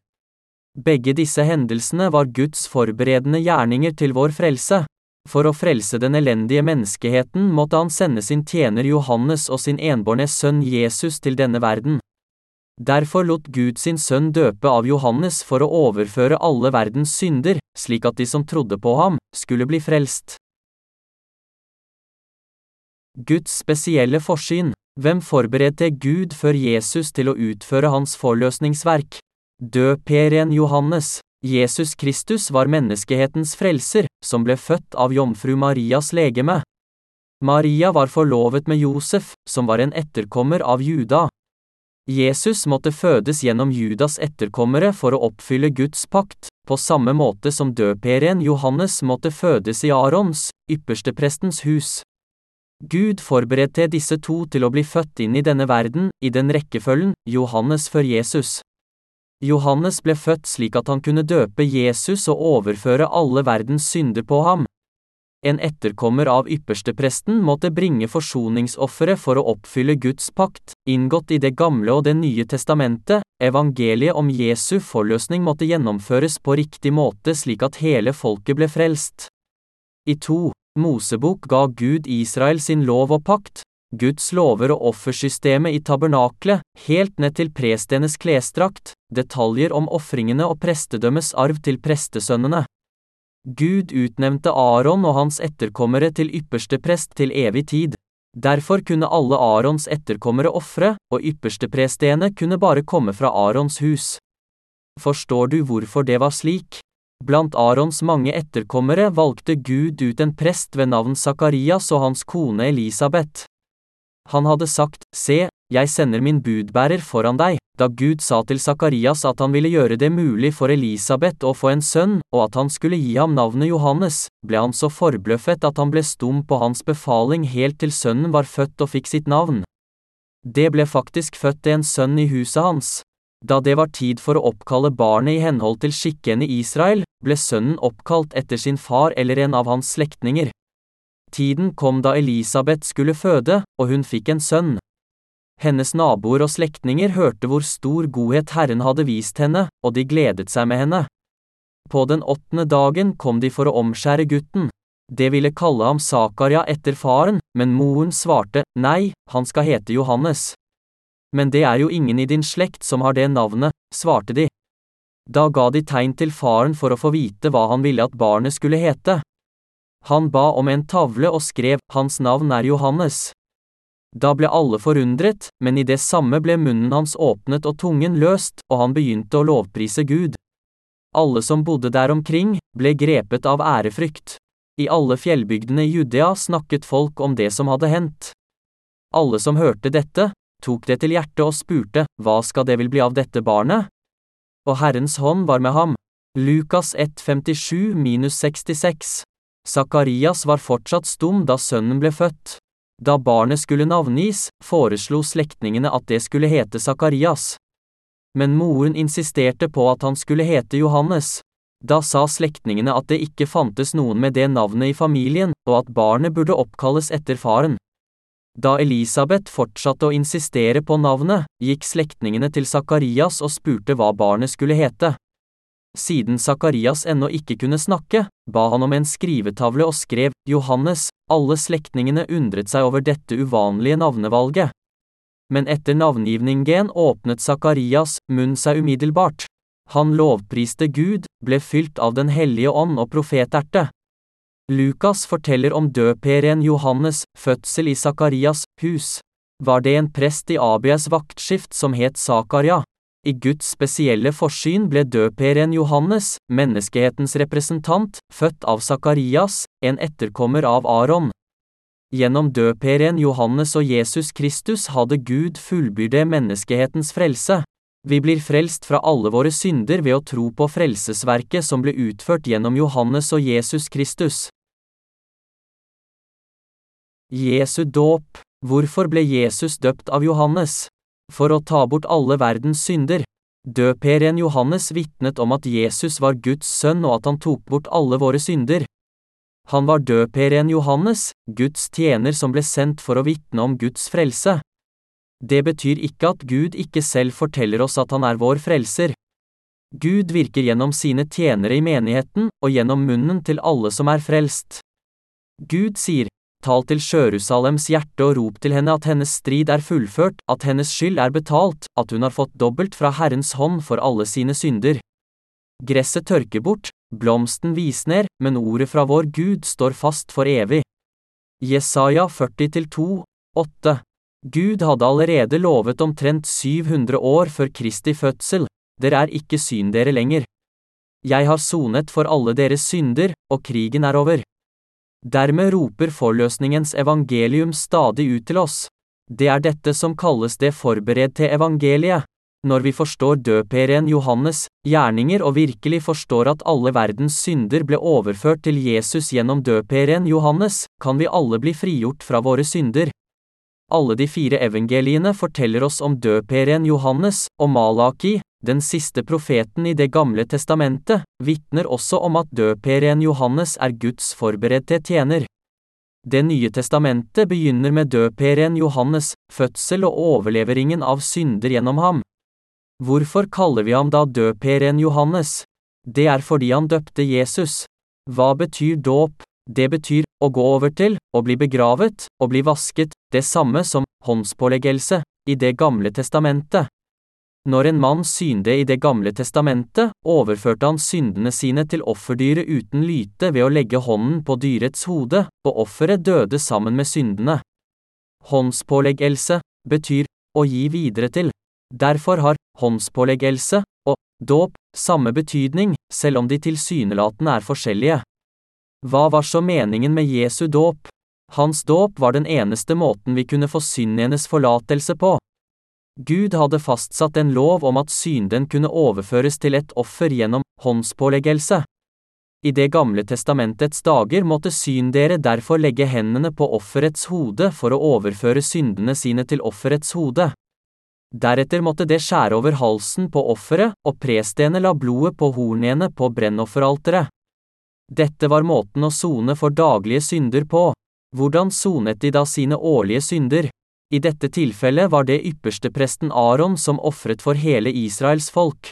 Begge disse hendelsene var Guds forberedende gjerninger til vår frelse. For å frelse den elendige menneskeheten måtte han sende sin tjener Johannes og sin enbårne sønn Jesus til denne verden. Derfor lot Gud sin sønn døpe av Johannes for å overføre alle verdens synder, slik at de som trodde på ham, skulle bli frelst. Guds spesielle forsyn. Hvem forberedte Gud før Jesus til å utføre hans forløsningsverk? Døperen Johannes. Jesus Kristus var menneskehetens frelser, som ble født av jomfru Marias legeme. Maria var forlovet med Josef, som var en etterkommer av Juda. Jesus måtte fødes gjennom Judas etterkommere for å oppfylle Guds pakt, på samme måte som døperen Johannes måtte fødes i Arons, yppersteprestens hus. Gud forberedte disse to til å bli født inn i denne verden, i den rekkefølgen, Johannes før Jesus. Johannes ble født slik at han kunne døpe Jesus og overføre alle verdens synder på ham. En etterkommer av ypperstepresten måtte bringe forsoningsofferet for å oppfylle Guds pakt, inngått i Det gamle og Det nye testamentet, evangeliet om Jesu forløsning måtte gjennomføres på riktig måte slik at hele folket ble frelst. I to, Mosebok ga Gud Israel sin lov og pakt, Guds lover og offersystemet i tabernaklet, helt ned til prestenes klesdrakt, detaljer om ofringene og prestedømmes arv til prestesønnene. Gud utnevnte Aron og hans etterkommere til ypperste prest til evig tid. Derfor kunne alle Arons etterkommere ofre, og yppersteprestene kunne bare komme fra Arons hus. Forstår du hvorfor det var slik? Blant Arons mange etterkommere valgte Gud ut en prest ved navn Sakarias og hans kone Elisabeth. Han hadde sagt, Se, jeg sender min budbærer foran deg, da Gud sa til Sakarias at han ville gjøre det mulig for Elisabeth å få en sønn, og at han skulle gi ham navnet Johannes, ble han så forbløffet at han ble stum på hans befaling helt til sønnen var født og fikk sitt navn. Det ble faktisk født en sønn i huset hans. Da det var tid for å oppkalle barnet i henhold til skikkene i Israel, ble sønnen oppkalt etter sin far eller en av hans slektninger. Tiden kom da Elisabeth skulle føde, og hun fikk en sønn. Hennes naboer og slektninger hørte hvor stor godhet Herren hadde vist henne, og de gledet seg med henne. På den åttende dagen kom de for å omskjære gutten. Det ville kalle ham Zakaria etter faren, men moren svarte, nei, han skal hete Johannes. Men det er jo ingen i din slekt som har det navnet, svarte de. Da ga de tegn til faren for å få vite hva han ville at barnet skulle hete. Han ba om en tavle og skrev, hans navn er Johannes. Da ble alle forundret, men i det samme ble munnen hans åpnet og tungen løst, og han begynte å lovprise Gud. Alle som bodde der omkring, ble grepet av ærefrykt. I alle fjellbygdene i Judea snakket folk om det som hadde hendt. Alle som hørte dette, tok det til hjertet og spurte, hva skal det vil bli av dette barnet? Og Herrens hånd var med ham. Lukas 1,57-66 Sakarias var fortsatt stum da sønnen ble født. Da barnet skulle navngis, foreslo slektningene at det skulle hete Sakarias. Men moren insisterte på at han skulle hete Johannes. Da sa slektningene at det ikke fantes noen med det navnet i familien, og at barnet burde oppkalles etter faren. Da Elisabeth fortsatte å insistere på navnet, gikk slektningene til Sakarias og spurte hva barnet skulle hete. Siden Sakarias ennå ikke kunne snakke, ba han om en skrivetavle og skrev Johannes, alle slektningene undret seg over dette uvanlige navnevalget. Men etter navngivningen åpnet Sakarias munn seg umiddelbart. Han lovpriste Gud, ble fylt av Den hellige ånd og profeterte. Lukas forteller om døperen Johannes' fødsel i Sakarias hus. Var det en prest i Abias vaktskift som het Sakaria? I Guds spesielle forsyn ble døperen Johannes, menneskehetens representant, født av Sakarias, en etterkommer av Aron. Gjennom døperen Johannes og Jesus Kristus hadde Gud fullbyrde menneskehetens frelse. Vi blir frelst fra alle våre synder ved å tro på frelsesverket som ble utført gjennom Johannes og Jesus Kristus. Jesu dåp Hvorfor ble Jesus døpt av Johannes? For å ta bort alle verdens synder. Døperen Johannes vitnet om at Jesus var Guds sønn og at han tok bort alle våre synder. Han var døperen Johannes, Guds tjener som ble sendt for å vitne om Guds frelse. Det betyr ikke at Gud ikke selv forteller oss at han er vår frelser. Gud virker gjennom sine tjenere i menigheten, og gjennom munnen til alle som er frelst. Gud sier, tal til Sjørusalems hjerte og rop til henne at hennes strid er fullført, at hennes skyld er betalt, at hun har fått dobbelt fra Herrens hånd for alle sine synder. Gresset tørker bort, blomsten visner, men ordet fra vår Gud står fast for evig. Jesaja 40-2, 8 Gud hadde allerede lovet omtrent 700 år før Kristi fødsel, dere er ikke syndere lenger. Jeg har sonet for alle deres synder, og krigen er over. Dermed roper forløsningens evangelium stadig ut til oss. Det er dette som kalles det forberedte evangeliet. Når vi forstår døperen Johannes' gjerninger og virkelig forstår at alle verdens synder ble overført til Jesus gjennom døperen Johannes, kan vi alle bli frigjort fra våre synder. Alle de fire evangeliene forteller oss om døperen Johannes, og Malaki, den siste profeten i Det gamle testamentet, vitner også om at døperen Johannes er Guds forberedte tjener. Det nye testamentet begynner med døperen Johannes' fødsel og overleveringen av synder gjennom ham. Hvorfor kaller vi ham da døperen Johannes? Det er fordi han døpte Jesus. Hva betyr dåp? Det betyr å gå over til, å bli begravet, å bli vasket, det samme som håndspåleggelse i Det gamle testamentet. Når en mann synde i Det gamle testamentet, overførte han syndene sine til offerdyret uten lyte ved å legge hånden på dyrets hode, og offeret døde sammen med syndene. Håndspåleggelse betyr å gi videre til. Derfor har håndspåleggelse og dåp samme betydning, selv om de tilsynelatende er forskjellige. Hva var så meningen med Jesu dåp? Hans dåp var den eneste måten vi kunne få syndenes forlatelse på. Gud hadde fastsatt en lov om at synden kunne overføres til et offer gjennom håndspåleggelse. I Det gamle testamentets dager måtte syndere derfor legge hendene på offerets hode for å overføre syndene sine til offerets hode. Deretter måtte det skjære over halsen på offeret, og prestene la blodet på hornene på brennofferalteret. Dette var måten å sone for daglige synder på. Hvordan sonet de da sine årlige synder? I dette tilfellet var det ypperstepresten Aron som ofret for hele Israels folk.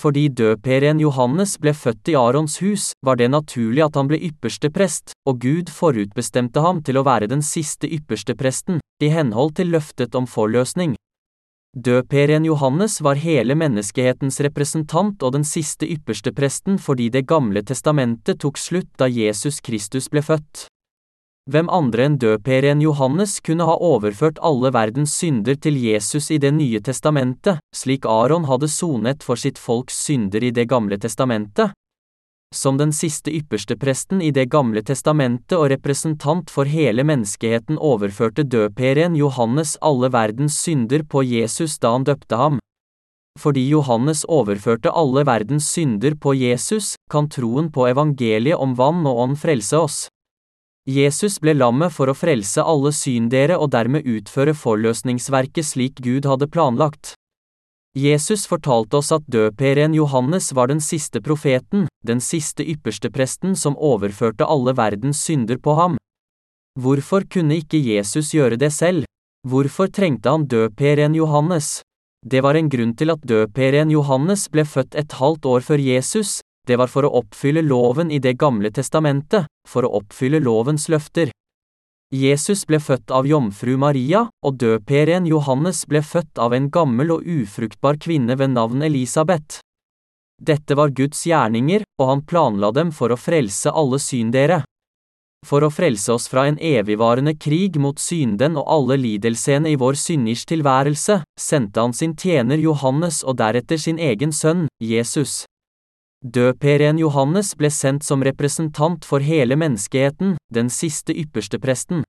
Fordi døperen Johannes ble født i Arons hus, var det naturlig at han ble ypperste prest, og Gud forutbestemte ham til å være den siste ypperste presten, i henhold til løftet om forløsning. Døperen Johannes var hele menneskehetens representant og den siste ypperste presten fordi Det gamle testamentet tok slutt da Jesus Kristus ble født. Hvem andre enn døperen Johannes kunne ha overført alle verdens synder til Jesus i Det nye testamentet, slik Aron hadde sonet for sitt folks synder i Det gamle testamentet? Som den siste ypperste presten i Det gamle testamentet og representant for hele menneskeheten overførte døperen Johannes alle verdens synder på Jesus da han døpte ham. Fordi Johannes overførte alle verdens synder på Jesus, kan troen på evangeliet om vann og ånd frelse oss. Jesus ble lammet for å frelse alle syndere og dermed utføre forløsningsverket slik Gud hadde planlagt. Jesus fortalte oss at døperen Johannes var den siste profeten, den siste ypperstepresten som overførte alle verdens synder på ham. Hvorfor kunne ikke Jesus gjøre det selv? Hvorfor trengte han døperen Johannes? Det var en grunn til at døperen Johannes ble født et halvt år før Jesus, det var for å oppfylle loven i Det gamle testamentet, for å oppfylle lovens løfter. Jesus ble født av jomfru Maria, og døperen Johannes ble født av en gammel og ufruktbar kvinne ved navn Elisabeth. Dette var Guds gjerninger, og han planla dem for å frelse alle syndere. For å frelse oss fra en evigvarende krig mot synden og alle lidelsene i vår synders tilværelse, sendte han sin tjener Johannes og deretter sin egen sønn, Jesus. Døperen Johannes ble sendt som representant for hele menneskeheten, den siste ypperstepresten.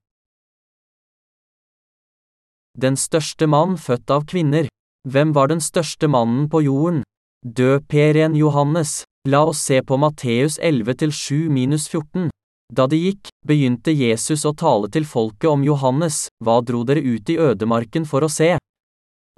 Den største mann født av kvinner. Hvem var den største mannen på jorden? Døperen Johannes. La oss se på Matteus 11-7-14. Da de gikk, begynte Jesus å tale til folket om Johannes, hva dro dere ut i ødemarken for å se?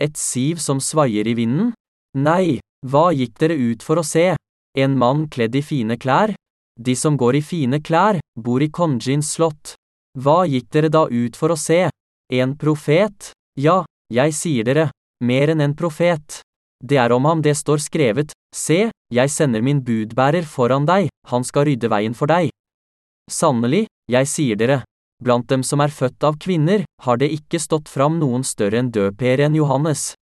Et siv som svaier i vinden? Nei, hva gikk dere ut for å se? En mann kledd i fine klær? De som går i fine klær, bor i Konjins slott. Hva gikk dere da ut for å se? En profet? Ja, jeg sier dere, mer enn en profet. Det er om ham det står skrevet, Se, jeg sender min budbærer foran deg, han skal rydde veien for deg. Sannelig, jeg sier dere, blant dem som er født av kvinner, har det ikke stått fram noen større enn døperen Johannes.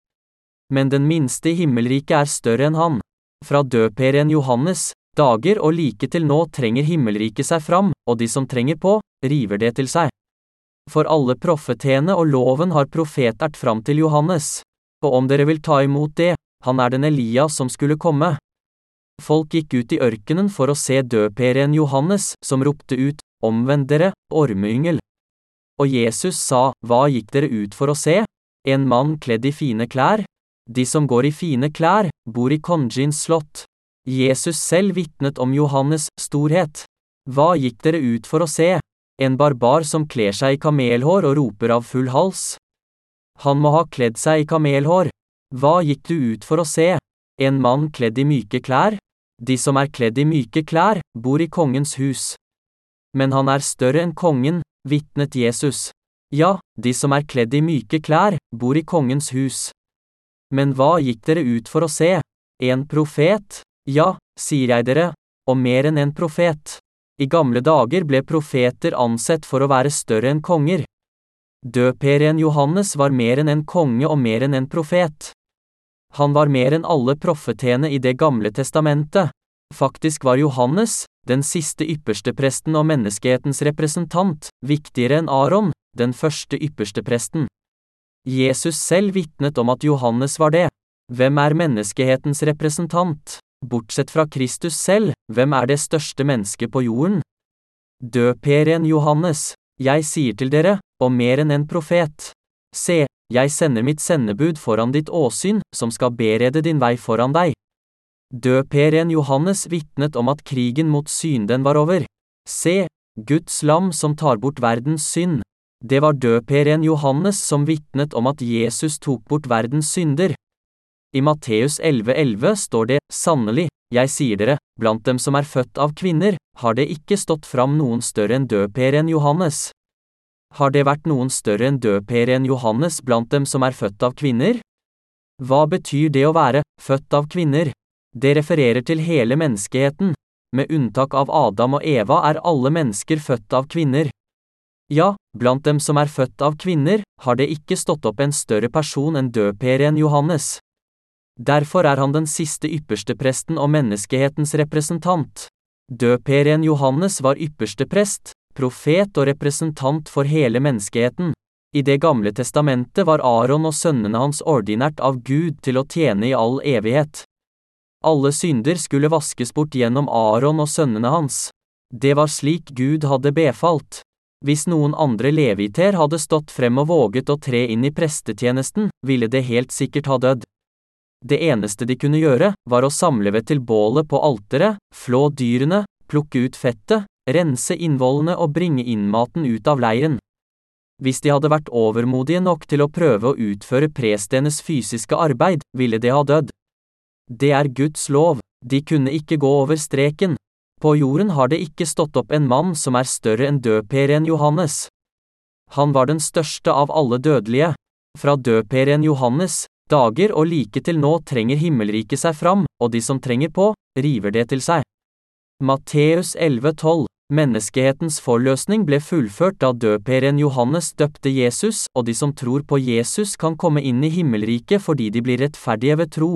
Men den minste i himmelriket er større enn han. Fra døperen Johannes, dager og like til nå trenger himmelriket seg fram, og de som trenger på, river det til seg. For alle profetene og loven har profetert fram til Johannes. Og om dere vil ta imot det, han er den Elias som skulle komme. Folk gikk ut i ørkenen for å se døperen Johannes, som ropte ut, Omvend dere, ormeyngel. Og Jesus sa, Hva gikk dere ut for å se? En mann kledd i fine klær? De som går i fine klær, bor i Konjins slott. Jesus selv vitnet om Johannes' storhet. Hva gikk dere ut for å se? En barbar som kler seg i kamelhår og roper av full hals? Han må ha kledd seg i kamelhår. Hva gikk du ut for å se? En mann kledd i myke klær? De som er kledd i myke klær, bor i kongens hus. Men han er større enn kongen, vitnet Jesus. Ja, de som er kledd i myke klær, bor i kongens hus. Men hva gikk dere ut for å se? En profet? Ja, sier jeg dere, og mer enn en profet. I gamle dager ble profeter ansett for å være større enn konger. Døperen Johannes var mer enn en konge og mer enn en profet. Han var mer enn alle profetene i Det gamle testamentet. Faktisk var Johannes, den siste ypperstepresten og menneskehetens representant, viktigere enn Aron, den første ypperstepresten. Jesus selv vitnet om at Johannes var det. Hvem er menneskehetens representant? Bortsett fra Kristus selv, hvem er det største mennesket på jorden? Døperen Johannes, jeg sier til dere, og mer enn en profet. Se, jeg sender mitt sendebud foran ditt åsyn, som skal berede din vei foran deg. Døperen Johannes vitnet om at krigen mot synden var over. Se, Guds lam som tar bort verdens synd. Det var døperen Johannes som vitnet om at Jesus tok bort verdens synder. I Matteus 11,11 står det, sannelig, jeg sier dere, blant dem som er født av kvinner, har det ikke stått fram noen større enn døperen Johannes. Har det vært noen større enn døperen Johannes blant dem som er født av kvinner? Hva betyr det å være født av kvinner? Det refererer til hele menneskeheten. Med unntak av Adam og Eva er alle mennesker født av kvinner. Ja, blant dem som er født av kvinner, har det ikke stått opp en større person enn døperen Johannes. Derfor er han den siste ypperstepresten og menneskehetens representant. Døperen Johannes var ypperste prest, profet og representant for hele menneskeheten. I Det gamle testamentet var Aron og sønnene hans ordinært av Gud til å tjene i all evighet. Alle synder skulle vaskes bort gjennom Aron og sønnene hans. Det var slik Gud hadde befalt. Hvis noen andre leviter hadde stått frem og våget å tre inn i prestetjenesten, ville det helt sikkert ha dødd. Det eneste de kunne gjøre, var å samle ved til bålet på alteret, flå dyrene, plukke ut fettet, rense innvollene og bringe innmaten ut av leiren. Hvis de hadde vært overmodige nok til å prøve å utføre prestenes fysiske arbeid, ville de ha dødd. Det er Guds lov, de kunne ikke gå over streken. På jorden har det ikke stått opp en mann som er større enn døperen Johannes. Han var den største av alle dødelige. Fra døperen Johannes, dager og like til nå trenger himmelriket seg fram, og de som trenger på, river det til seg. Matteus 11,12 Menneskehetens forløsning ble fullført da døperen Johannes døpte Jesus, og de som tror på Jesus kan komme inn i himmelriket fordi de blir rettferdige ved tro.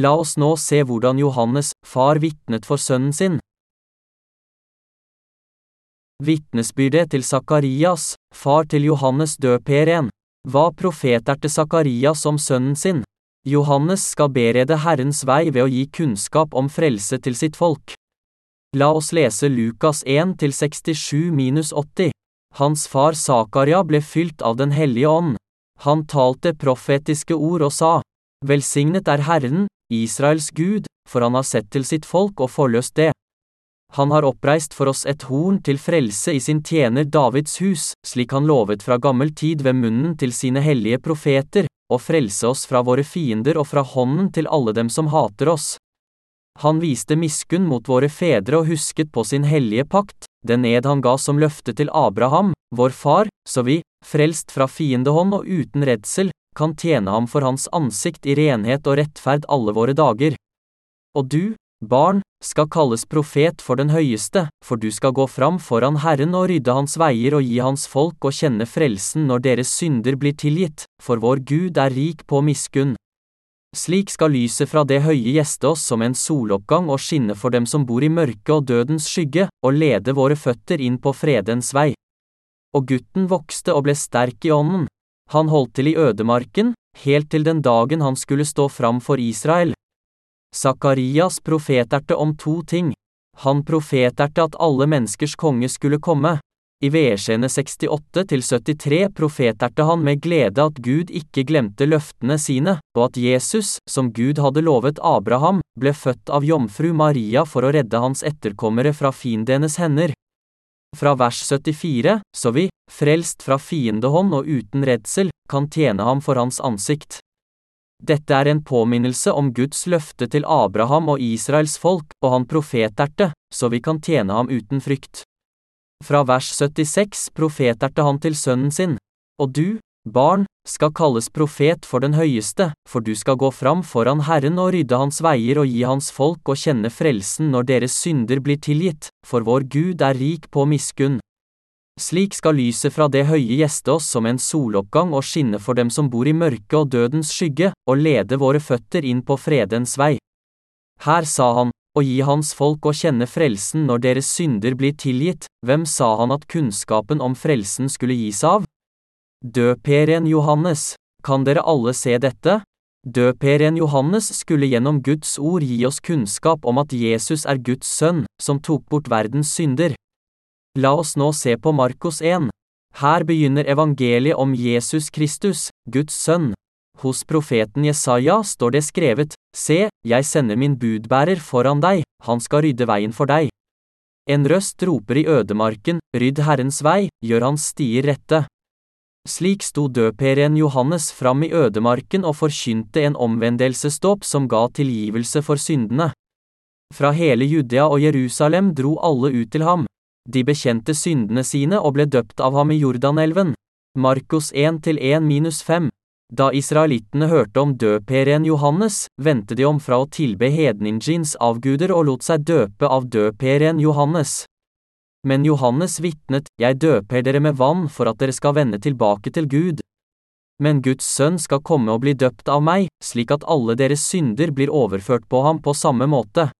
La oss nå se hvordan Johannes, far vitnet for sønnen sin. Vitnesbyrdet til Sakarias, far til Johannes døperen. Hva til Sakarias om sønnen sin? Johannes skal berede Herrens vei ved å gi kunnskap om frelse til sitt folk. La oss lese Lukas 1-67-80. Hans far Zakaria ble fylt av Den hellige ånd. Han talte profetiske ord og sa, Velsignet er Herren, Israels Gud, for han har sett til sitt folk og forløst det. Han har oppreist for oss et horn til frelse i sin tjener Davids hus, slik han lovet fra gammel tid ved munnen til sine hellige profeter, og frelse oss fra våre fiender og fra hånden til alle dem som hater oss. Han viste miskunn mot våre fedre og husket på sin hellige pakt, den ed han ga som løfte til Abraham, vår far, så vi, frelst fra fiendehånd og uten redsel, kan tjene ham for hans ansikt i renhet og rettferd alle våre dager. Og du, barn, skal kalles profet for den høyeste, for du skal gå fram foran Herren og rydde hans veier og gi hans folk å kjenne frelsen når deres synder blir tilgitt, for vår Gud er rik på miskunn. Slik skal lyset fra det høye gjeste oss som en soloppgang og skinne for dem som bor i mørket og dødens skygge, og lede våre føtter inn på fredens vei. Og gutten vokste og ble sterk i ånden. Han holdt til i ødemarken, helt til den dagen han skulle stå fram for Israel. Sakarias profeterte om to ting. Han profeterte at alle menneskers konge skulle komme, i Versene 68-73 profeterte han med glede at Gud ikke glemte løftene sine, og at Jesus, som Gud hadde lovet Abraham, ble født av jomfru Maria for å redde hans etterkommere fra fiendenes hender. Fra vers 74, så vi, frelst fra fiendehånd og uten redsel, kan tjene ham for hans ansikt. Dette er en påminnelse om Guds løfte til Abraham og Israels folk, og han profeterte, så vi kan tjene ham uten frykt. Fra vers 76 profeterte han til sønnen sin, og du, barn, skal kalles profet for den høyeste, for du skal gå fram foran Herren og rydde hans veier og gi hans folk å kjenne frelsen når deres synder blir tilgitt, for vår Gud er rik på miskunn. Slik skal lyset fra det høye gjeste oss som en soloppgang og skinne for dem som bor i mørket og dødens skygge, og lede våre føtter inn på fredens vei. Her sa han, og gi hans folk å kjenne frelsen når deres synder blir tilgitt, hvem sa han at kunnskapen om frelsen skulle gis av? Døperen Johannes, kan dere alle se dette? Døperen Johannes skulle gjennom Guds ord gi oss kunnskap om at Jesus er Guds sønn, som tok bort verdens synder. La oss nå se på Markus 1. Her begynner evangeliet om Jesus Kristus, Guds sønn. Hos profeten Jesaja står det skrevet, Se, jeg sender min budbærer foran deg, han skal rydde veien for deg. En røst roper i ødemarken, rydd Herrens vei, gjør hans stier rette. Slik sto døperen Johannes fram i ødemarken og forkynte en omvendelsesdåp som ga tilgivelse for syndene. Fra hele Judea og Jerusalem dro alle ut til ham. De bekjente syndene sine og ble døpt av ham i Jordanelven. Markus 1-1-5. Da israelittene hørte om døperen Johannes, vendte de om fra å tilbe hedninjins avguder og lot seg døpe av døperen Johannes. Men Johannes vitnet, jeg døper dere med vann for at dere skal vende tilbake til Gud. Men Guds sønn skal komme og bli døpt av meg, slik at alle deres synder blir overført på ham på samme måte.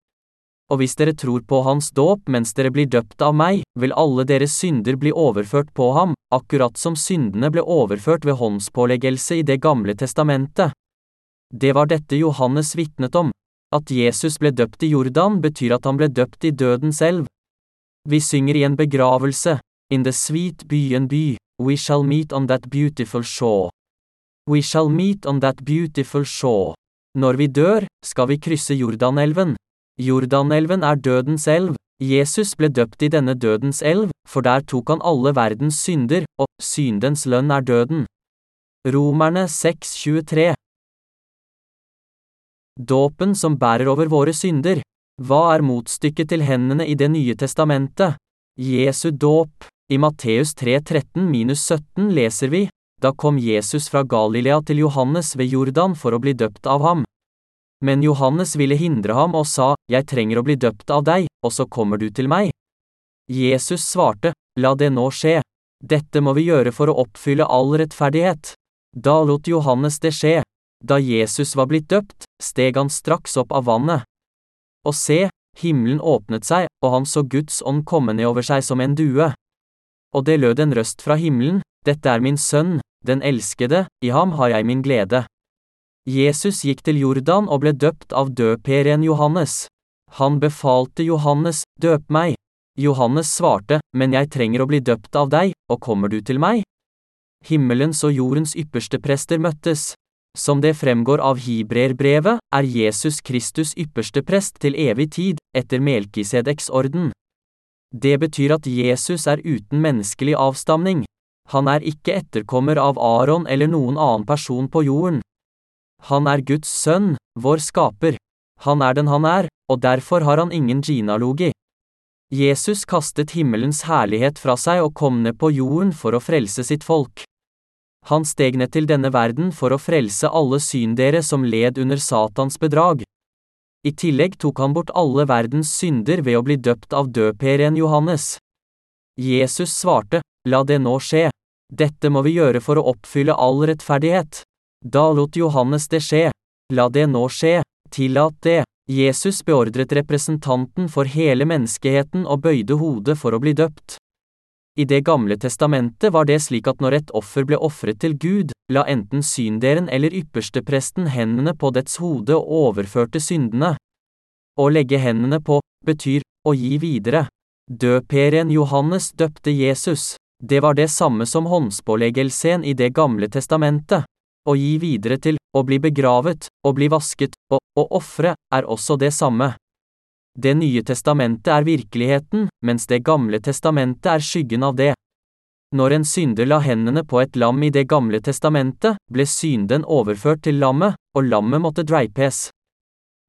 Og hvis dere tror på hans dåp mens dere blir døpt av meg, vil alle deres synder bli overført på ham, akkurat som syndene ble overført ved håndspåleggelse i Det gamle testamentet. Det var dette Johannes vitnet om. At Jesus ble døpt i Jordan betyr at han ble døpt i dødens elv. Vi synger i en begravelse, In the sweet byen by, we shall meet on that beautiful shore. We shall meet on that beautiful shore. Når vi dør, skal vi krysse Jordanelven. Jordanelven er dødens elv. Jesus ble døpt i denne dødens elv, for der tok han alle verdens synder, og syndens lønn er døden. Romerne 6,23 Dåpen som bærer over våre synder. Hva er motstykket til hendene i Det nye testamentet? Jesu dåp. I Matteus 3,13-17 leser vi, da kom Jesus fra Galilea til Johannes ved Jordan for å bli døpt av ham. Men Johannes ville hindre ham og sa, Jeg trenger å bli døpt av deg, og så kommer du til meg. Jesus svarte, La det nå skje. Dette må vi gjøre for å oppfylle all rettferdighet. Da lot Johannes det skje. Da Jesus var blitt døpt, steg han straks opp av vannet. Og se, himmelen åpnet seg, og han så Guds ånd komme ned over seg som en due. Og det lød en røst fra himmelen, Dette er min sønn, den elskede, i ham har jeg min glede. Jesus gikk til Jordan og ble døpt av døperen Johannes. Han befalte Johannes, døp meg. Johannes svarte, men jeg trenger å bli døpt av deg, og kommer du til meg? Himmelens og jordens ypperste prester møttes. Som det fremgår av Hibreerbrevet, er Jesus Kristus ypperste prest til evig tid, etter Melkisedeks orden. Det betyr at Jesus er uten menneskelig avstamning. Han er ikke etterkommer av Aron eller noen annen person på jorden. Han er Guds sønn, vår skaper. Han er den han er, og derfor har han ingen genealogi. Jesus kastet himmelens herlighet fra seg og kom ned på jorden for å frelse sitt folk. Han steg ned til denne verden for å frelse alle syndere som led under Satans bedrag. I tillegg tok han bort alle verdens synder ved å bli døpt av døperen Johannes. Jesus svarte, La det nå skje. Dette må vi gjøre for å oppfylle all rettferdighet. Da lot Johannes det skje. La det nå skje, tillat det. Jesus beordret representanten for hele menneskeheten og bøyde hodet for å bli døpt. I Det gamle testamentet var det slik at når et offer ble ofret til Gud, la enten synderen eller ypperstepresten hendene på dets hode og overførte syndene. Å legge hendene på, betyr å gi videre. Døperen Johannes døpte Jesus. Det var det samme som håndspåleggelsen i Det gamle testamentet å gi videre til, å bli begravet, å bli vasket, og å ofre, er også det samme. Det nye testamentet er virkeligheten, mens Det gamle testamentet er skyggen av det. Når en synder la hendene på et lam i Det gamle testamentet, ble synden overført til lammet, og lammet måtte dreipes.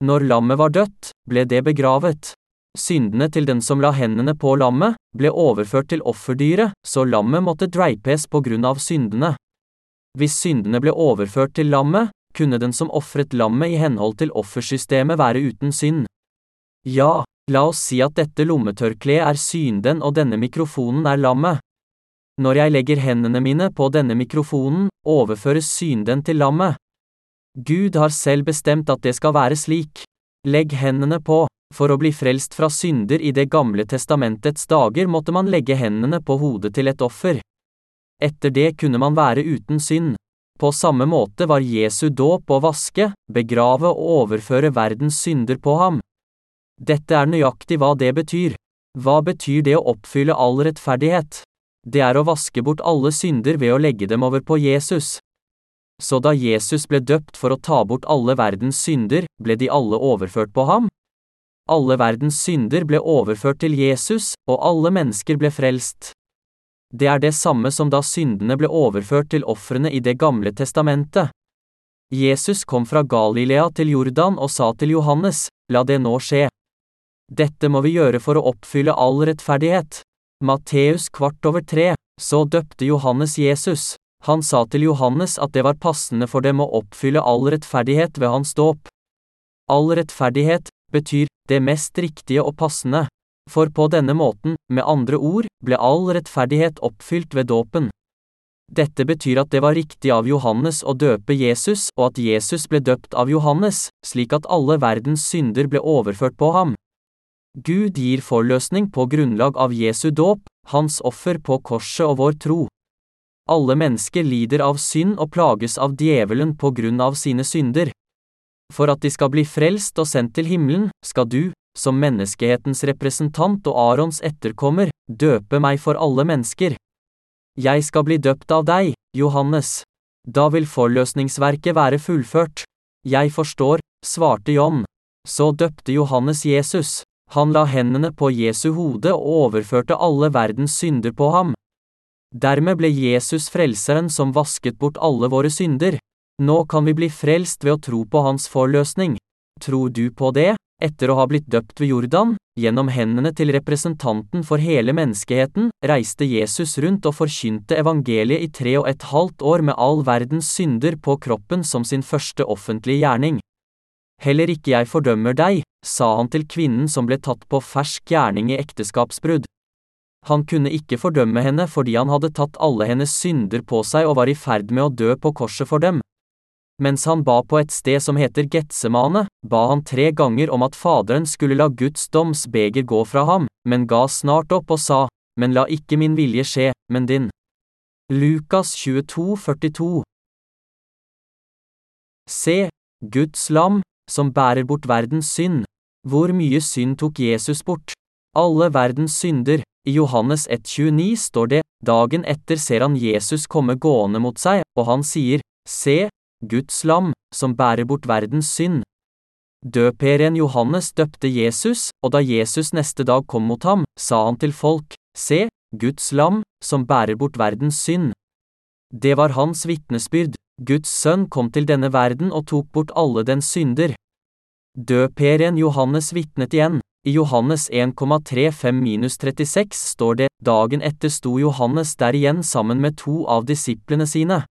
Når lammet var dødt, ble det begravet. Syndene til den som la hendene på lammet, ble overført til offerdyret, så lammet måtte dreipes på grunn av syndene. Hvis syndene ble overført til lammet, kunne den som ofret lammet i henhold til offersystemet være uten synd. Ja, la oss si at dette lommetørkleet er synden og denne mikrofonen er lammet. Når jeg legger hendene mine på denne mikrofonen, overføres synden til lammet. Gud har selv bestemt at det skal være slik. Legg hendene på. For å bli frelst fra synder i Det gamle testamentets dager måtte man legge hendene på hodet til et offer. Etter det kunne man være uten synd. På samme måte var Jesu dåp å vaske, begrave og overføre verdens synder på ham. Dette er nøyaktig hva det betyr. Hva betyr det å oppfylle all rettferdighet? Det er å vaske bort alle synder ved å legge dem over på Jesus. Så da Jesus ble døpt for å ta bort alle verdens synder, ble de alle overført på ham? Alle verdens synder ble overført til Jesus, og alle mennesker ble frelst. Det er det samme som da syndene ble overført til ofrene i Det gamle testamentet. Jesus kom fra Galilea til Jordan og sa til Johannes, la det nå skje. Dette må vi gjøre for å oppfylle all rettferdighet. Matteus kvart over tre, så døpte Johannes Jesus. Han sa til Johannes at det var passende for dem å oppfylle all rettferdighet ved hans dåp. All rettferdighet betyr det mest riktige og passende. For på denne måten, med andre ord, ble all rettferdighet oppfylt ved dåpen. Dette betyr at det var riktig av Johannes å døpe Jesus, og at Jesus ble døpt av Johannes, slik at alle verdens synder ble overført på ham. Gud gir forløsning på grunnlag av Jesu dåp, hans offer på korset og vår tro. Alle mennesker lider av synd og plages av djevelen på grunn av sine synder. For at de skal bli frelst og sendt til himmelen, skal du, som menneskehetens representant og Arons etterkommer, døpe meg for alle mennesker. Jeg skal bli døpt av deg, Johannes. Da vil forløsningsverket være fullført. Jeg forstår, svarte John. Så døpte Johannes Jesus. Han la hendene på Jesu hode og overførte alle verdens synder på ham. Dermed ble Jesus frelseren som vasket bort alle våre synder. Nå kan vi bli frelst ved å tro på hans forløsning. Tror du på det? Etter å ha blitt døpt ved Jordan, gjennom hendene til representanten for hele menneskeheten, reiste Jesus rundt og forkynte evangeliet i tre og et halvt år med all verdens synder på kroppen som sin første offentlige gjerning. Heller ikke jeg fordømmer deg, sa han til kvinnen som ble tatt på fersk gjerning i ekteskapsbrudd. Han kunne ikke fordømme henne fordi han hadde tatt alle hennes synder på seg og var i ferd med å dø på korset for dem. Mens han ba på et sted som heter Getsemane, ba han tre ganger om at Faderen skulle la Guds domsbeger gå fra ham, men ga snart opp og sa, Men la ikke min vilje skje, men din. Lukas 22, 42 Se, Guds lam, som bærer bort verdens synd. Hvor mye synd tok Jesus bort? Alle verdens synder. I Johannes 1,29 står det, dagen etter ser han Jesus komme gående mot seg, og han sier, Se, Guds lam, som bærer bort verdens synd. Døperen Johannes døpte Jesus, og da Jesus neste dag kom mot ham, sa han til folk, Se, Guds lam, som bærer bort verdens synd. Det var hans vitnesbyrd, Guds sønn kom til denne verden og tok bort alle dens synder. Døperen Johannes vitnet igjen. I Johannes 1,35-36 står det, dagen etter sto Johannes der igjen sammen med to av disiplene sine.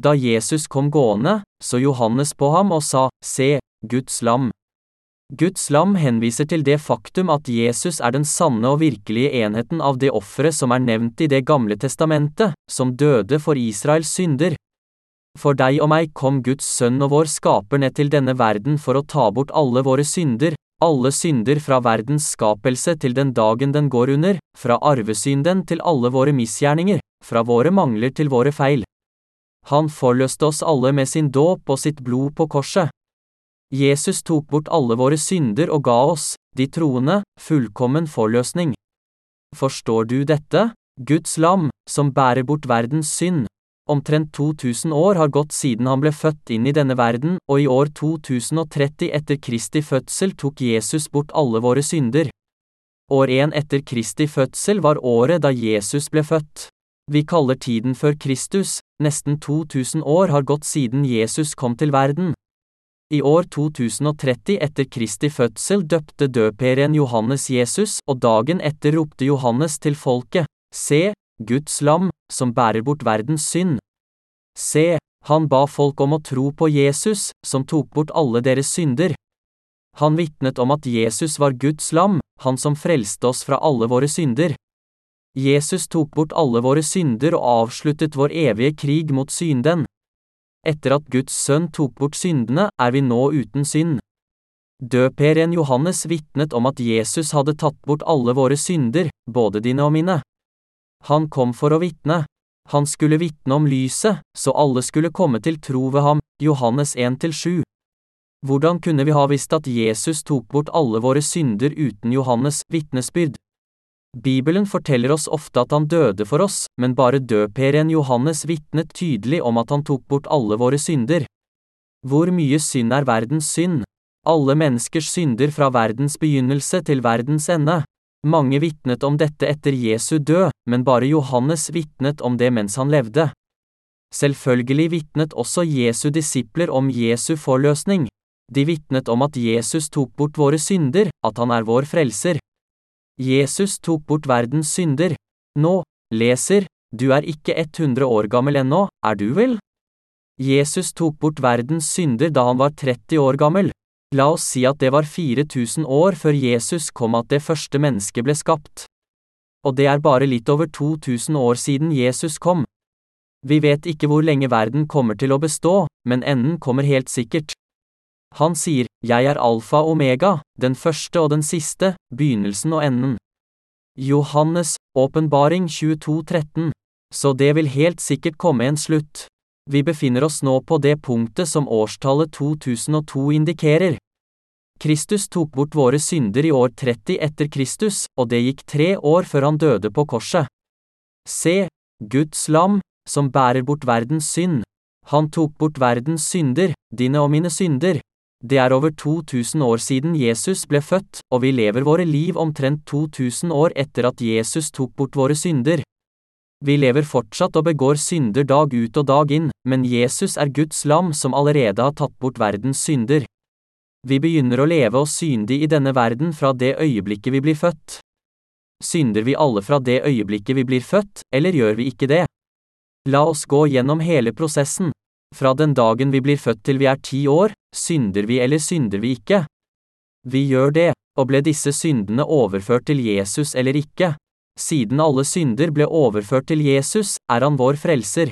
Da Jesus kom gående, så Johannes på ham og sa, Se, Guds lam. Guds lam henviser til det faktum at Jesus er den sanne og virkelige enheten av det offeret som er nevnt i Det gamle testamentet, som døde for Israels synder. For deg og meg kom Guds sønn og vår skaper ned til denne verden for å ta bort alle våre synder, alle synder fra verdens skapelse til den dagen den går under, fra arvesynden til alle våre misgjerninger, fra våre mangler til våre feil. Han forløste oss alle med sin dåp og sitt blod på korset. Jesus tok bort alle våre synder og ga oss, de troende, fullkommen forløsning. Forstår du dette? Guds lam, som bærer bort verdens synd. Omtrent 2000 år har gått siden han ble født inn i denne verden, og i år 2030 etter Kristi fødsel tok Jesus bort alle våre synder. År én etter Kristi fødsel var året da Jesus ble født. Vi kaller tiden før Kristus, nesten 2000 år har gått siden Jesus kom til verden. I år 2030 etter Kristi fødsel døpte døperen Johannes Jesus, og dagen etter ropte Johannes til folket, Se, Guds lam, som bærer bort verdens synd. Se, han ba folk om å tro på Jesus, som tok bort alle deres synder. Han vitnet om at Jesus var Guds lam, han som frelste oss fra alle våre synder. Jesus tok bort alle våre synder og avsluttet vår evige krig mot synden. Etter at Guds sønn tok bort syndene, er vi nå uten synd. Døperen Johannes vitnet om at Jesus hadde tatt bort alle våre synder, både dine og mine. Han kom for å vitne. Han skulle vitne om lyset, så alle skulle komme til tro ved ham, Johannes 1-7. Hvordan kunne vi ha visst at Jesus tok bort alle våre synder uten Johannes' vitnesbyrd? Bibelen forteller oss ofte at han døde for oss, men bare døperen Johannes vitnet tydelig om at han tok bort alle våre synder. Hvor mye synd er verdens synd? Alle menneskers synder fra verdens begynnelse til verdens ende. Mange vitnet om dette etter Jesu død, men bare Johannes vitnet om det mens han levde. Selvfølgelig vitnet også Jesu disipler om Jesu forløsning. De vitnet om at Jesus tok bort våre synder, at han er vår frelser. Jesus tok bort verdens synder. Nå, leser, du er ikke 100 år gammel ennå, er du vel? Jesus tok bort verdens synder da han var 30 år gammel. La oss si at det var 4000 år før Jesus kom at det første mennesket ble skapt. Og det er bare litt over 2000 år siden Jesus kom. Vi vet ikke hvor lenge verden kommer til å bestå, men enden kommer helt sikkert. Han sier, Jeg er alfa og omega, den første og den siste, begynnelsen og enden. Johannes, åpenbaring 2213. Så det vil helt sikkert komme en slutt. Vi befinner oss nå på det punktet som årstallet 2002 indikerer. Kristus tok bort våre synder i år 30 etter Kristus, og det gikk tre år før han døde på korset. Se, Guds lam, som bærer bort verdens synd. Han tok bort verdens synder, dine og mine synder. Det er over 2000 år siden Jesus ble født, og vi lever våre liv omtrent 2000 år etter at Jesus tok bort våre synder. Vi lever fortsatt og begår synder dag ut og dag inn, men Jesus er Guds lam som allerede har tatt bort verdens synder. Vi begynner å leve oss syndig i denne verden fra det øyeblikket vi blir født. Synder vi alle fra det øyeblikket vi blir født, eller gjør vi ikke det? La oss gå gjennom hele prosessen. Fra den dagen vi blir født til vi er ti år, synder vi eller synder vi ikke? Vi gjør det, og ble disse syndene overført til Jesus eller ikke? Siden alle synder ble overført til Jesus, er han vår frelser.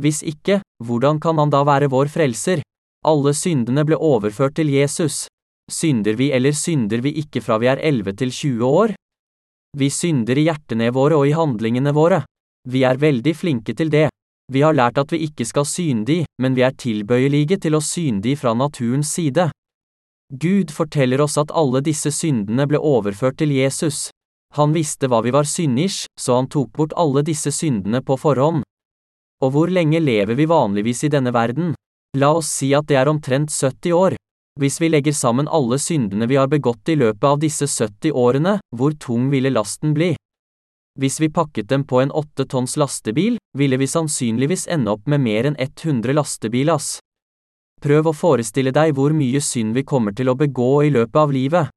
Hvis ikke, hvordan kan han da være vår frelser? Alle syndene ble overført til Jesus. Synder vi eller synder vi ikke fra vi er 11 til 20 år? Vi synder i hjertene våre og i handlingene våre. Vi er veldig flinke til det. Vi har lært at vi ikke skal syndig, men vi er tilbøyelige til å syndig fra naturens side. Gud forteller oss at alle disse syndene ble overført til Jesus. Han visste hva vi var synders, så han tok bort alle disse syndene på forhånd. Og hvor lenge lever vi vanligvis i denne verden? La oss si at det er omtrent 70 år. Hvis vi legger sammen alle syndene vi har begått i løpet av disse 70 årene, hvor tung ville lasten bli? Hvis vi pakket dem på en åtte tonns lastebil, ville vi sannsynligvis ende opp med mer enn 100 lastebilass. Prøv å forestille deg hvor mye synd vi kommer til å begå i løpet av livet.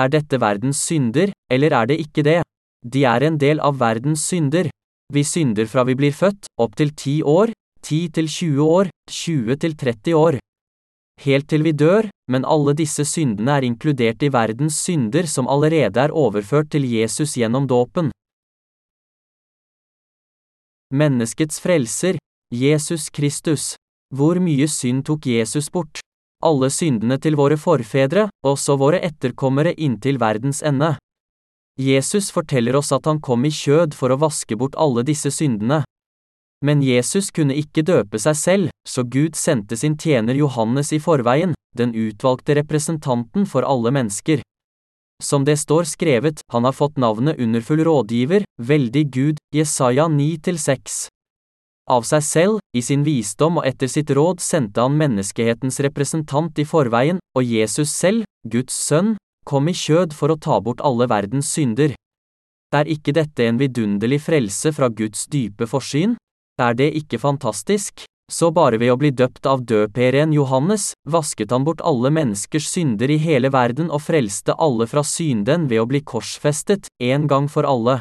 Er dette verdens synder, eller er det ikke det? De er en del av verdens synder. Vi synder fra vi blir født, opp til 10 år, 10 til 20 år, 20 til 30 år. Helt til vi dør, men alle disse syndene er inkludert i verdens synder som allerede er overført til Jesus gjennom dåpen. Menneskets frelser, Jesus Kristus. Hvor mye synd tok Jesus bort? Alle syndene til våre forfedre, også våre etterkommere inntil verdens ende. Jesus forteller oss at han kom i kjød for å vaske bort alle disse syndene. Men Jesus kunne ikke døpe seg selv, så Gud sendte sin tjener Johannes i forveien, den utvalgte representanten for alle mennesker. Som det står skrevet, han har fått navnet underfull rådgiver, veldig Gud, Jesaja 9-6. Av seg selv, i sin visdom og etter sitt råd sendte han menneskehetens representant i forveien, og Jesus selv, Guds sønn, kom i kjød for å ta bort alle verdens synder. Er ikke dette en vidunderlig frelse fra Guds dype forsyn? Er det ikke fantastisk? Så bare ved å bli døpt av døperen Johannes, vasket han bort alle menneskers synder i hele verden og frelste alle fra synden ved å bli korsfestet, en gang for alle.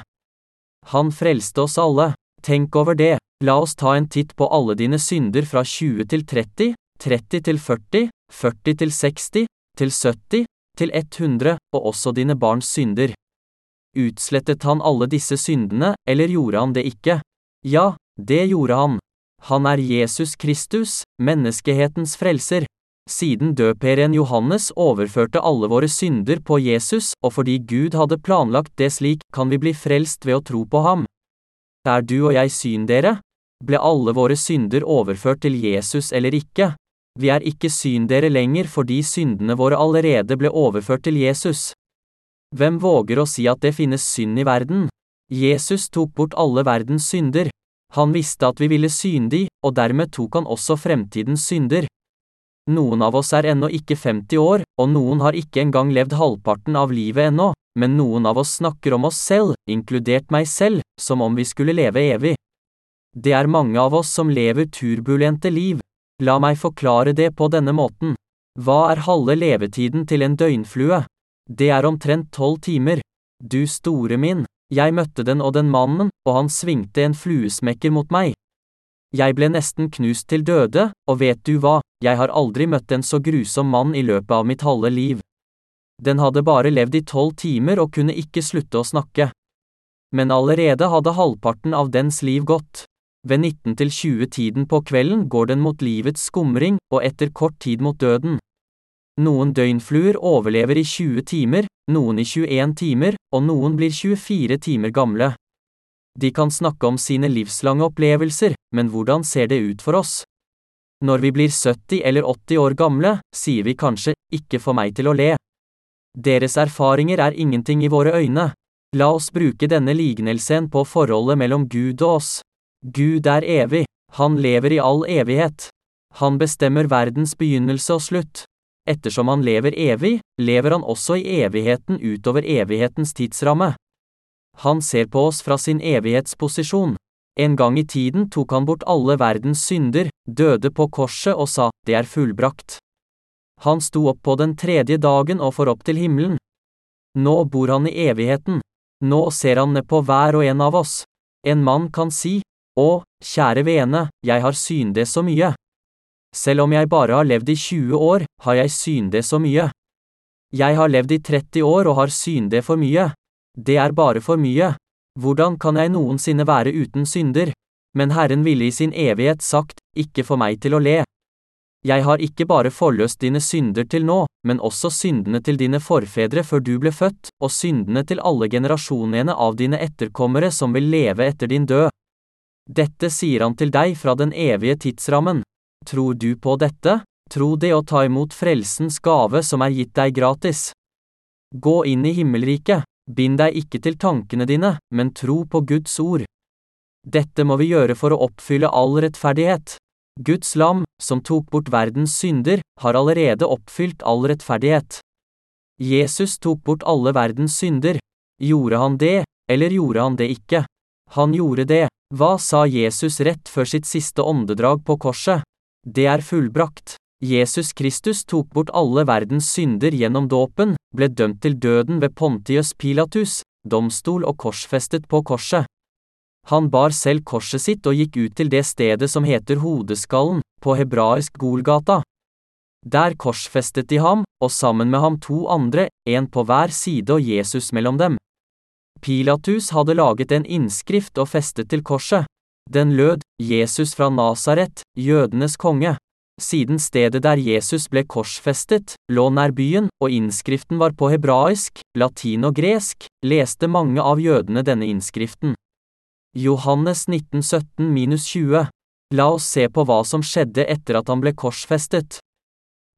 Han frelste oss alle. Tenk over det, la oss ta en titt på alle dine synder fra 20 til 30, 30 til 40, 40 til 60, til 70, til 100, og også dine barns synder. Utslettet han alle disse syndene, eller gjorde han det ikke? Ja, det gjorde han. Han er Jesus Kristus, menneskehetens frelser. Siden døperen Johannes overførte alle våre synder på Jesus, og fordi Gud hadde planlagt det slik, kan vi bli frelst ved å tro på ham. Er du og jeg syndere? Ble alle våre synder overført til Jesus eller ikke? Vi er ikke syndere lenger fordi syndene våre allerede ble overført til Jesus. Hvem våger å si at det finnes synd i verden? Jesus tok bort alle verdens synder. Han visste at vi ville syndig, og dermed tok han også fremtidens synder. Noen av oss er ennå ikke 50 år, og noen har ikke engang levd halvparten av livet ennå, men noen av oss snakker om oss selv, inkludert meg selv, som om vi skulle leve evig. Det er mange av oss som lever turbulente liv. La meg forklare det på denne måten. Hva er halve levetiden til en døgnflue? Det er omtrent tolv timer. Du store min, jeg møtte den og den mannen, og han svingte en fluesmekker mot meg. Jeg ble nesten knust til døde, og vet du hva, jeg har aldri møtt en så grusom mann i løpet av mitt halve liv. Den hadde bare levd i tolv timer og kunne ikke slutte å snakke. Men allerede hadde halvparten av dens liv gått. Ved 19 til 20-tiden på kvelden går den mot livets skumring, og etter kort tid mot døden. Noen døgnfluer overlever i 20 timer, noen i 21 timer, og noen blir 24 timer gamle. De kan snakke om sine livslange opplevelser, men hvordan ser det ut for oss? Når vi blir 70 eller 80 år gamle, sier vi kanskje, ikke få meg til å le. Deres erfaringer er ingenting i våre øyne. La oss bruke denne lignelsen på forholdet mellom Gud og oss. Gud er evig, han lever i all evighet. Han bestemmer verdens begynnelse og slutt. Ettersom han lever evig, lever han også i evigheten utover evighetens tidsramme. Han ser på oss fra sin evighetsposisjon. En gang i tiden tok han bort alle verdens synder, døde på korset og sa, det er fullbrakt. Han sto opp på den tredje dagen og for opp til himmelen. Nå bor han i evigheten. Nå ser han ned på hver og en av oss. En mann kan si, Å, kjære vene, jeg har syndet så mye. Selv om jeg bare har levd i 20 år, har jeg syndet så mye. Jeg har levd i 30 år og har syndet for mye. Det er bare for mye. Hvordan kan jeg noensinne være uten synder? Men Herren ville i sin evighet sagt, ikke få meg til å le. Jeg har ikke bare forløst dine synder til nå, men også syndene til dine forfedre før du ble født, og syndene til alle generasjonene av dine etterkommere som vil leve etter din død. Dette sier han til deg fra den evige tidsrammen. Tror du på dette? Tro det og ta imot frelsens gave som er gitt deg gratis. Gå inn i himmelriket, bind deg ikke til tankene dine, men tro på Guds ord. Dette må vi gjøre for å oppfylle all rettferdighet. Guds lam, som tok bort verdens synder, har allerede oppfylt all rettferdighet. Jesus tok bort alle verdens synder. Gjorde han det, eller gjorde han det ikke? Han gjorde det. Hva sa Jesus rett før sitt siste åndedrag på korset? Det er fullbrakt. Jesus Kristus tok bort alle verdens synder gjennom dåpen, ble dømt til døden ved Pontius Pilatus, domstol og korsfestet på korset. Han bar selv korset sitt og gikk ut til det stedet som heter Hodeskallen, på hebraisk Golgata. Der korsfestet de ham, og sammen med ham to andre, en på hver side og Jesus mellom dem. Pilatus hadde laget en innskrift og festet til korset. Den lød, Jesus fra Nasaret, jødenes konge. Siden stedet der Jesus ble korsfestet, lå nær byen, og innskriften var på hebraisk, latin og gresk, leste mange av jødene denne innskriften. Johannes 1917-20 La oss se på hva som skjedde etter at han ble korsfestet.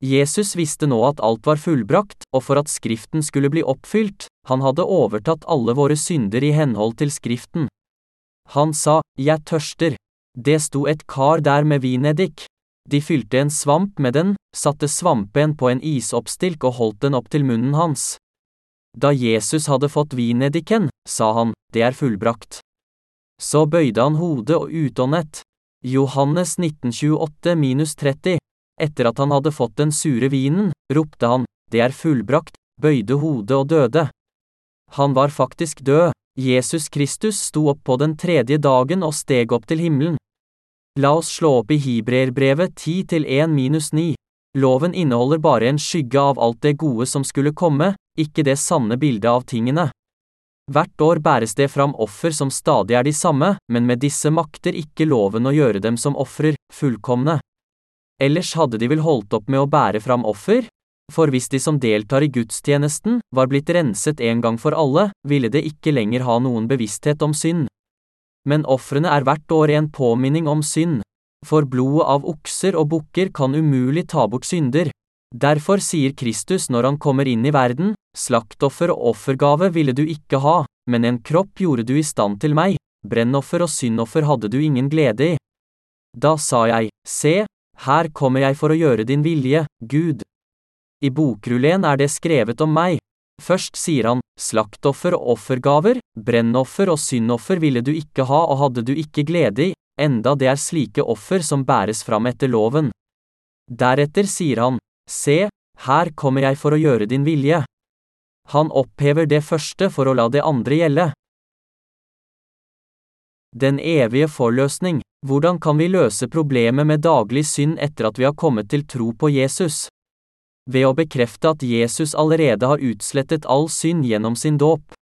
Jesus visste nå at alt var fullbrakt, og for at Skriften skulle bli oppfylt, han hadde overtatt alle våre synder i henhold til Skriften. Han sa, Jeg tørster. Det sto et kar der med vineddik. De fylte en svamp med den, satte svampen på en isoppstilk og holdt den opp til munnen hans. Da Jesus hadde fått vineddiken, sa han, det er fullbrakt. Så bøyde han hodet og utåndet. Johannes 1928-30. Etter at han hadde fått den sure vinen, ropte han, det er fullbrakt, bøyde hodet og døde. Han var faktisk død. Jesus Kristus sto opp på den tredje dagen og steg opp til himmelen. La oss slå opp i Hibreerbrevet 10 til 1 minus 9. Loven inneholder bare en skygge av alt det gode som skulle komme, ikke det sanne bildet av tingene. Hvert år bæres det fram offer som stadig er de samme, men med disse makter ikke loven å gjøre dem som ofrer, fullkomne. Ellers hadde de vel holdt opp med å bære fram offer, for hvis de som deltar i gudstjenesten, var blitt renset en gang for alle, ville det ikke lenger ha noen bevissthet om synd. Men ofrene er hvert år en påminning om synd, for blodet av okser og bukker kan umulig ta bort synder. Derfor sier Kristus når han kommer inn i verden, slaktoffer og offergave ville du ikke ha, men en kropp gjorde du i stand til meg, brennoffer og syndoffer hadde du ingen glede i. Da sa jeg, se, her kommer jeg for å gjøre din vilje, Gud. I bokrullen er det skrevet om meg. Først sier han, slaktoffer og offergaver, brennoffer og syndoffer ville du ikke ha og hadde du ikke glede i, enda det er slike offer som bæres fram etter loven. Deretter sier han, se, her kommer jeg for å gjøre din vilje. Han opphever det første for å la det andre gjelde. Den evige forløsning. Hvordan kan vi løse problemet med daglig synd etter at vi har kommet til tro på Jesus? Ved å bekrefte at Jesus allerede har utslettet all synd gjennom sin dåp.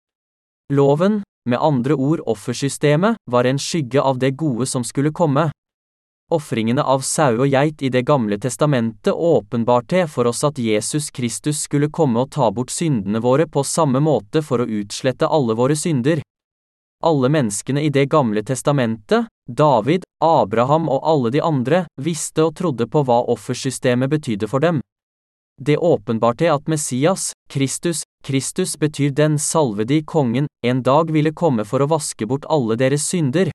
Loven, med andre ord offersystemet, var en skygge av det gode som skulle komme. Ofringene av sau og geit i Det gamle testamentet åpenbarte for oss at Jesus Kristus skulle komme og ta bort syndene våre på samme måte for å utslette alle våre synder. Alle menneskene i Det gamle testamentet, David, Abraham og alle de andre, visste og trodde på hva offersystemet betydde for dem. Det åpenbarte at Messias, Kristus, Kristus betyr den salvede i kongen, en dag ville komme for å vaske bort alle deres synder.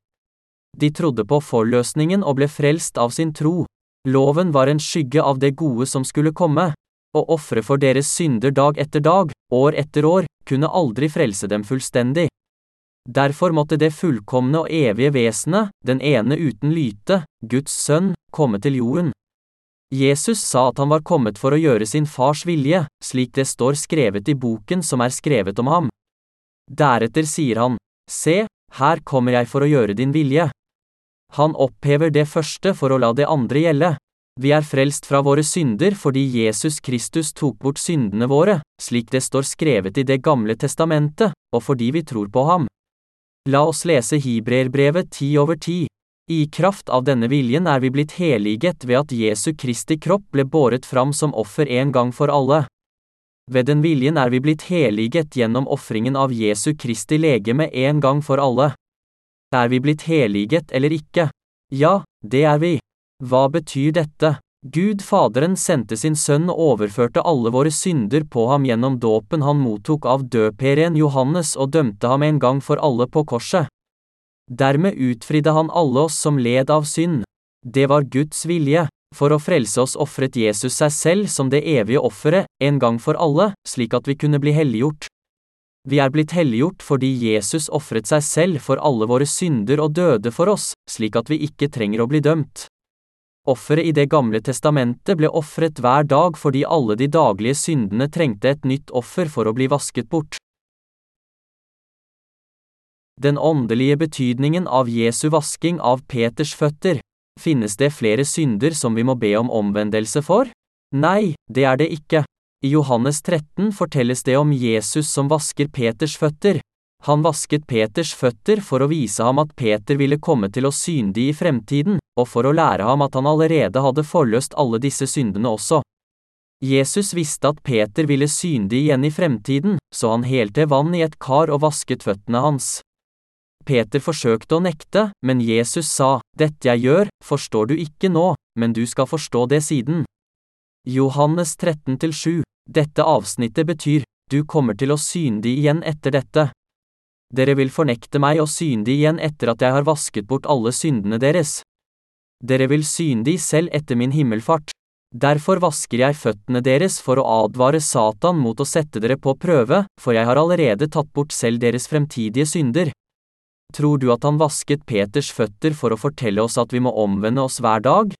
De trodde på forløsningen og ble frelst av sin tro. Loven var en skygge av det gode som skulle komme. Å ofre for deres synder dag etter dag, år etter år, kunne aldri frelse dem fullstendig. Derfor måtte det fullkomne og evige vesenet, den ene uten lyte, Guds sønn, komme til jorden. Jesus sa at han var kommet for å gjøre sin fars vilje, slik det står skrevet i boken som er skrevet om ham. Deretter sier han, Se, her kommer jeg for å gjøre din vilje. Han opphever det første for å la det andre gjelde. Vi er frelst fra våre synder fordi Jesus Kristus tok bort syndene våre, slik det står skrevet i Det gamle testamentet, og fordi vi tror på ham. La oss lese Hibreerbrevet ti over ti. I kraft av denne viljen er vi blitt heliget ved at Jesu Kristi kropp ble båret fram som offer en gang for alle. Ved den viljen er vi blitt heliget gjennom ofringen av Jesu Kristi legeme en gang for alle. Er vi blitt heliget eller ikke? Ja, det er vi. Hva betyr dette? Gud Faderen sendte sin sønn og overførte alle våre synder på ham gjennom dåpen han mottok av døperen Johannes og dømte ham en gang for alle på korset. Dermed utfridde han alle oss som led av synd. Det var Guds vilje. For å frelse oss ofret Jesus seg selv som det evige offeret, en gang for alle, slik at vi kunne bli helliggjort. Vi er blitt helliggjort fordi Jesus ofret seg selv for alle våre synder og døde for oss, slik at vi ikke trenger å bli dømt. Offeret i Det gamle testamentet ble ofret hver dag fordi alle de daglige syndene trengte et nytt offer for å bli vasket bort. Den åndelige betydningen av Jesu vasking av Peters føtter. Finnes det flere synder som vi må be om omvendelse for? Nei, det er det ikke. I Johannes 13 fortelles det om Jesus som vasker Peters føtter. Han vasket Peters føtter for å vise ham at Peter ville komme til å synde i fremtiden, og for å lære ham at han allerede hadde forløst alle disse syndene også. Jesus visste at Peter ville synde igjen i fremtiden, så han helte vann i et kar og vasket føttene hans. Peter forsøkte å nekte, men Jesus sa, Dette jeg gjør, forstår du ikke nå, men du skal forstå det siden. Johannes 13-7 dette avsnittet betyr, du kommer til å synde igjen etter dette. Dere vil fornekte meg og synde igjen etter at jeg har vasket bort alle syndene deres. Dere vil synde selv etter min himmelfart. Derfor vasker jeg føttene deres for å advare Satan mot å sette dere på prøve, for jeg har allerede tatt bort selv deres fremtidige synder. Tror du at han vasket Peters føtter for å fortelle oss at vi må omvende oss hver dag?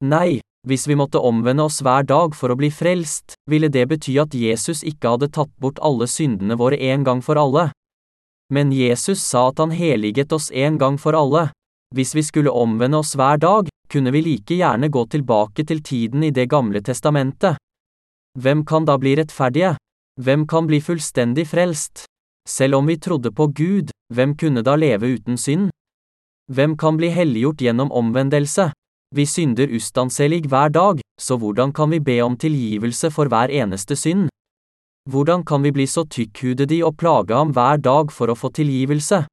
Nei, hvis vi måtte omvende oss hver dag for å bli frelst, ville det bety at Jesus ikke hadde tatt bort alle syndene våre en gang for alle. Men Jesus sa at han heliget oss en gang for alle. Hvis vi skulle omvende oss hver dag, kunne vi like gjerne gå tilbake til tiden i Det gamle testamentet. Hvem kan da bli rettferdige? Hvem kan bli fullstendig frelst? Selv om vi trodde på Gud, hvem kunne da leve uten synd? Hvem kan bli helliggjort gjennom omvendelse? Vi synder ustanselig hver dag, så hvordan kan vi be om tilgivelse for hver eneste synd? Hvordan kan vi bli så tykkhudede og plage ham hver dag for å få tilgivelse?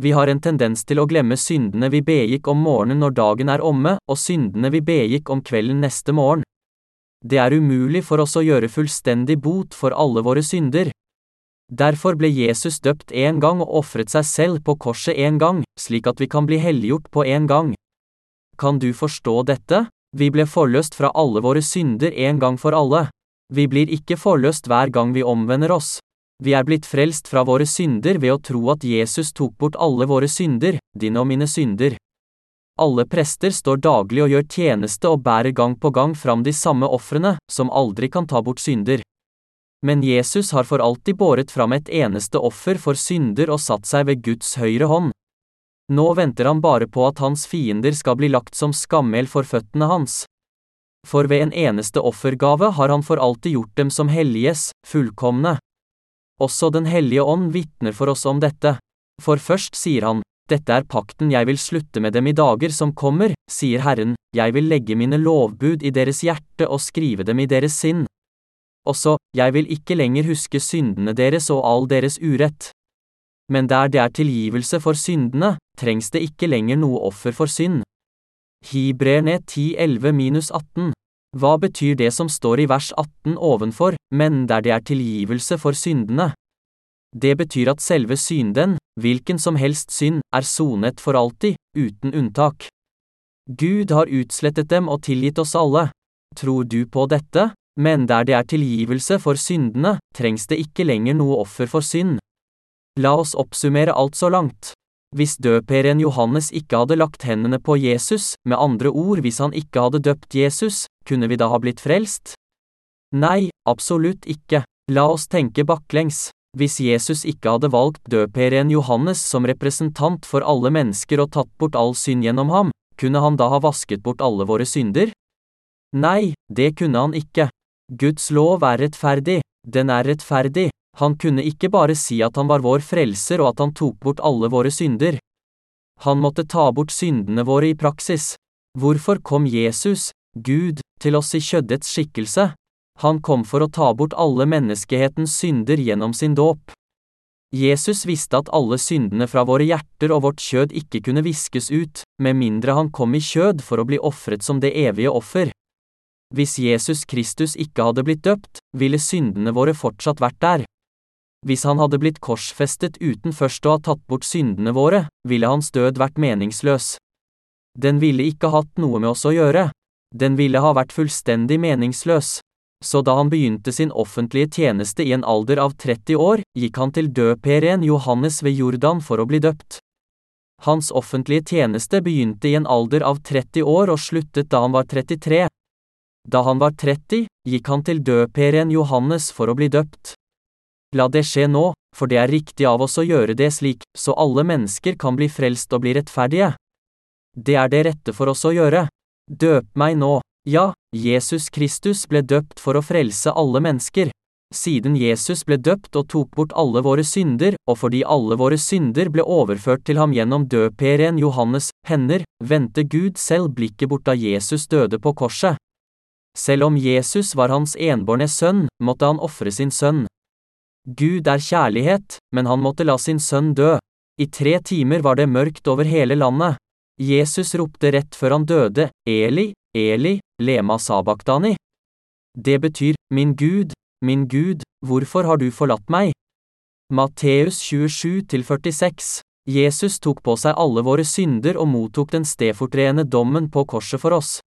Vi har en tendens til å glemme syndene vi begikk om morgenen når dagen er omme, og syndene vi begikk om kvelden neste morgen. Det er umulig for oss å gjøre fullstendig bot for alle våre synder. Derfor ble Jesus døpt én gang og ofret seg selv på korset én gang, slik at vi kan bli helliggjort på én gang. Kan du forstå dette? Vi ble forløst fra alle våre synder en gang for alle. Vi blir ikke forløst hver gang vi omvender oss. Vi er blitt frelst fra våre synder ved å tro at Jesus tok bort alle våre synder, dine og mine synder. Alle prester står daglig og gjør tjeneste og bærer gang på gang fram de samme ofrene, som aldri kan ta bort synder. Men Jesus har for alltid båret fram et eneste offer for synder og satt seg ved Guds høyre hånd. Nå venter han bare på at hans fiender skal bli lagt som skammel for føttene hans. For ved en eneste offergave har han for alltid gjort dem som helliges, fullkomne. Også Den hellige ånd vitner for oss om dette. For først sier han, Dette er pakten jeg vil slutte med dem i dager som kommer, sier Herren, jeg vil legge mine lovbud i deres hjerte og skrive dem i deres sinn. Også, jeg vil ikke lenger huske syndene deres og all deres urett. Men der det er tilgivelse for syndene, trengs det ikke lenger noe offer for synd. Hibrerne 10-11-18 Hva betyr det som står i vers 18 ovenfor, men der det er tilgivelse for syndene? Det betyr at selve synden, hvilken som helst synd, er sonet for alltid, uten unntak. Gud har utslettet dem og tilgitt oss alle. Tror du på dette? Men der det er tilgivelse for syndene, trengs det ikke lenger noe offer for synd. La oss oppsummere alt så langt. Hvis døperen Johannes ikke hadde lagt hendene på Jesus, med andre ord hvis han ikke hadde døpt Jesus, kunne vi da ha blitt frelst? Nei, absolutt ikke. La oss tenke baklengs. Hvis Jesus ikke hadde valgt døperen Johannes som representant for alle mennesker og tatt bort all synd gjennom ham, kunne han da ha vasket bort alle våre synder? Nei, det kunne han ikke. Guds lov er rettferdig, den er rettferdig, han kunne ikke bare si at han var vår frelser og at han tok bort alle våre synder. Han måtte ta bort syndene våre i praksis. Hvorfor kom Jesus, Gud, til oss i kjøddets skikkelse? Han kom for å ta bort alle menneskehetens synder gjennom sin dåp. Jesus visste at alle syndene fra våre hjerter og vårt kjød ikke kunne viskes ut, med mindre han kom i kjød for å bli ofret som det evige offer. Hvis Jesus Kristus ikke hadde blitt døpt, ville syndene våre fortsatt vært der. Hvis han hadde blitt korsfestet uten først å ha tatt bort syndene våre, ville hans død vært meningsløs. Den ville ikke hatt noe med oss å gjøre. Den ville ha vært fullstendig meningsløs. Så da han begynte sin offentlige tjeneste i en alder av 30 år, gikk han til døperen Johannes ved Jordan for å bli døpt. Hans offentlige tjeneste begynte i en alder av 30 år og sluttet da han var 33. Da han var 30, gikk han til døperen Johannes for å bli døpt. La det skje nå, for det er riktig av oss å gjøre det slik, så alle mennesker kan bli frelst og bli rettferdige. Det er det rette for oss å gjøre. Døp meg nå. Ja, Jesus Kristus ble døpt for å frelse alle mennesker. Siden Jesus ble døpt og tok bort alle våre synder, og fordi alle våre synder ble overført til ham gjennom døperen Johannes' hender, vendte Gud selv blikket bort da Jesus døde på korset. Selv om Jesus var hans enbårne sønn, måtte han ofre sin sønn. Gud er kjærlighet, men han måtte la sin sønn dø. I tre timer var det mørkt over hele landet. Jesus ropte rett før han døde, Eli, Eli, lema sabachthani. Det betyr, Min Gud, min Gud, hvorfor har du forlatt meg? Matteus 27-46 Jesus tok på seg alle våre synder og mottok den stedfortredende dommen på korset for oss.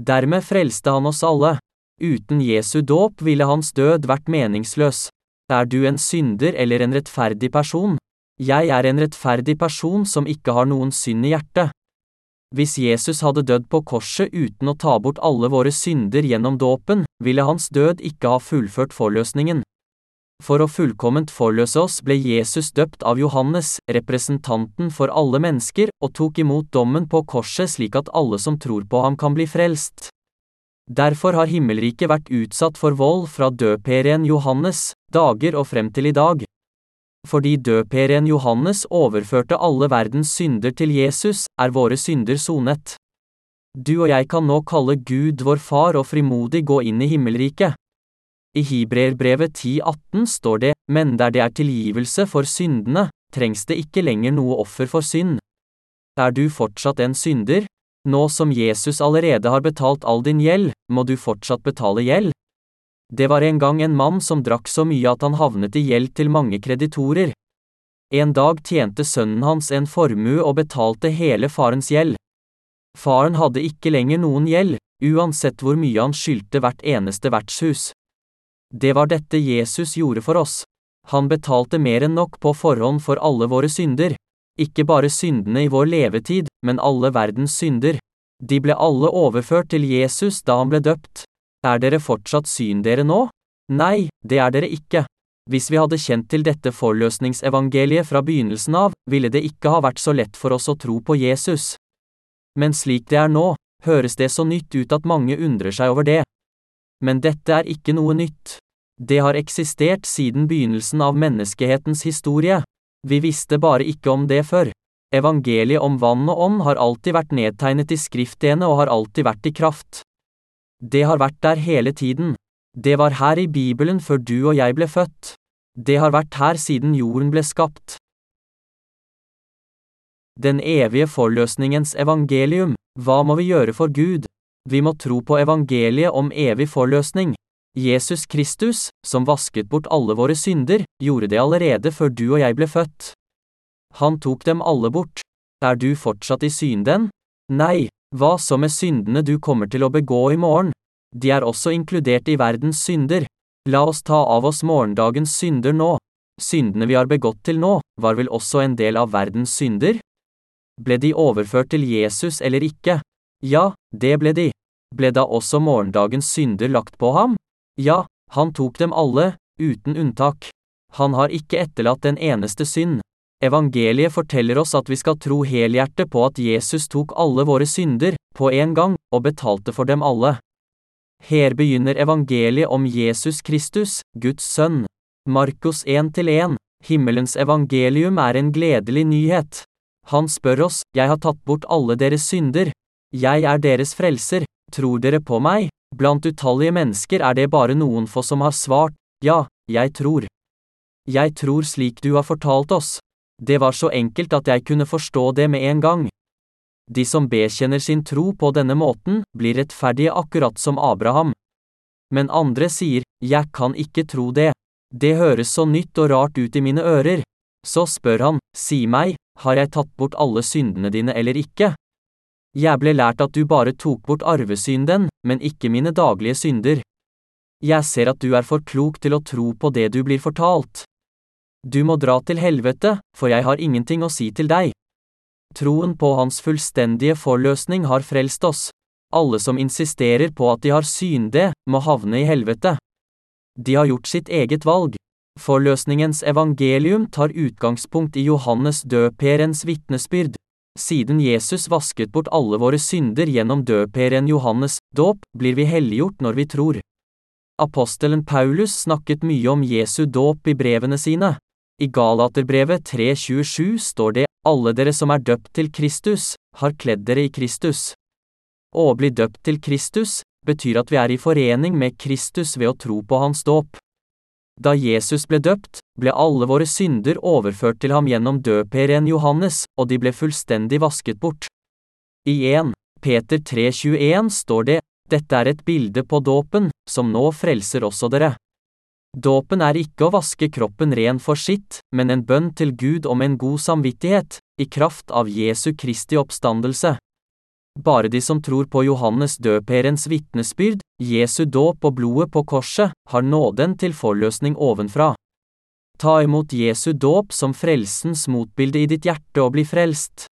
Dermed frelste han oss alle. Uten Jesu dåp ville hans død vært meningsløs. Er du en synder eller en rettferdig person? Jeg er en rettferdig person som ikke har noen synd i hjertet. Hvis Jesus hadde dødd på korset uten å ta bort alle våre synder gjennom dåpen, ville hans død ikke ha fullført forløsningen. For å fullkomment forløse oss ble Jesus døpt av Johannes, representanten for alle mennesker, og tok imot dommen på korset slik at alle som tror på ham kan bli frelst. Derfor har himmelriket vært utsatt for vold fra døperen Johannes, dager og frem til i dag. Fordi døperen Johannes overførte alle verdens synder til Jesus, er våre synder sonet. Du og jeg kan nå kalle Gud vår far og frimodig gå inn i himmelriket. I Hibreerbrevet 10,18 står det, men der det er tilgivelse for syndene, trengs det ikke lenger noe offer for synd. Er du fortsatt en synder? Nå som Jesus allerede har betalt all din gjeld, må du fortsatt betale gjeld. Det var en gang en mann som drakk så mye at han havnet i gjeld til mange kreditorer. En dag tjente sønnen hans en formue og betalte hele farens gjeld. Faren hadde ikke lenger noen gjeld, uansett hvor mye han skyldte hvert eneste vertshus. Det var dette Jesus gjorde for oss. Han betalte mer enn nok på forhånd for alle våre synder. Ikke bare syndene i vår levetid, men alle verdens synder. De ble alle overført til Jesus da han ble døpt. Er dere fortsatt syndere nå? Nei, det er dere ikke. Hvis vi hadde kjent til dette forløsningsevangeliet fra begynnelsen av, ville det ikke ha vært så lett for oss å tro på Jesus. Men slik det er nå, høres det så nytt ut at mange undrer seg over det. Men dette er ikke noe nytt. Det har eksistert siden begynnelsen av menneskehetens historie. Vi visste bare ikke om det før. Evangeliet om vann og ånd har alltid vært nedtegnet i skriftene og har alltid vært i kraft. Det har vært der hele tiden. Det var her i Bibelen før du og jeg ble født. Det har vært her siden jorden ble skapt. Den evige forløsningens evangelium. Hva må vi gjøre for Gud? Vi må tro på evangeliet om evig forløsning. Jesus Kristus, som vasket bort alle våre synder, gjorde det allerede før du og jeg ble født. Han tok dem alle bort. Er du fortsatt i synden? Nei, hva så med syndene du kommer til å begå i morgen? De er også inkludert i verdens synder. La oss ta av oss morgendagens synder nå. Syndene vi har begått til nå, var vel også en del av verdens synder? Ble de overført til Jesus eller ikke? Ja, det ble de. Ble da også morgendagens synder lagt på ham? Ja, han tok dem alle, uten unntak. Han har ikke etterlatt en eneste synd. Evangeliet forteller oss at vi skal tro helhjertet på at Jesus tok alle våre synder, på en gang, og betalte for dem alle. Her begynner evangeliet om Jesus Kristus, Guds sønn. Markus 1-1, himmelens evangelium er en gledelig nyhet. Han spør oss, jeg har tatt bort alle deres synder. Jeg er deres frelser, tror dere på meg? Blant utallige mennesker er det bare noen få som har svart, ja, jeg tror. Jeg tror slik du har fortalt oss. Det var så enkelt at jeg kunne forstå det med en gang. De som bekjenner sin tro på denne måten, blir rettferdige akkurat som Abraham. Men andre sier, jeg kan ikke tro det. Det høres så nytt og rart ut i mine ører. Så spør han, si meg, har jeg tatt bort alle syndene dine eller ikke? Jeg ble lært at du bare tok bort arvesynden, men ikke mine daglige synder. Jeg ser at du er for klok til å tro på det du blir fortalt. Du må dra til helvete, for jeg har ingenting å si til deg. Troen på hans fullstendige forløsning har frelst oss. Alle som insisterer på at de har synde, må havne i helvete. De har gjort sitt eget valg. Forløsningens evangelium tar utgangspunkt i Johannes døperens vitnesbyrd. Siden Jesus vasket bort alle våre synder gjennom døperen Johannes' dåp, blir vi helliggjort når vi tror. Apostelen Paulus snakket mye om Jesu dåp i brevene sine. I Galaterbrevet 3.27 står det, alle dere som er døpt til Kristus, har kledd dere i Kristus. Å bli døpt til Kristus betyr at vi er i forening med Kristus ved å tro på hans dåp. Da Jesus ble døpt, ble alle våre synder overført til ham gjennom døperen Johannes, og de ble fullstendig vasket bort. I 1. Peter 3,21 står det, dette er et bilde på dåpen, som nå frelser også dere. Dåpen er ikke å vaske kroppen ren for sitt, men en bønn til Gud om en god samvittighet, i kraft av Jesu Kristi oppstandelse. Bare de som tror på Johannes døperens vitnesbyrd, Jesu dåp og blodet på korset, har nåden til forløsning ovenfra. Ta imot Jesu dåp som frelsens motbilde i ditt hjerte og bli frelst.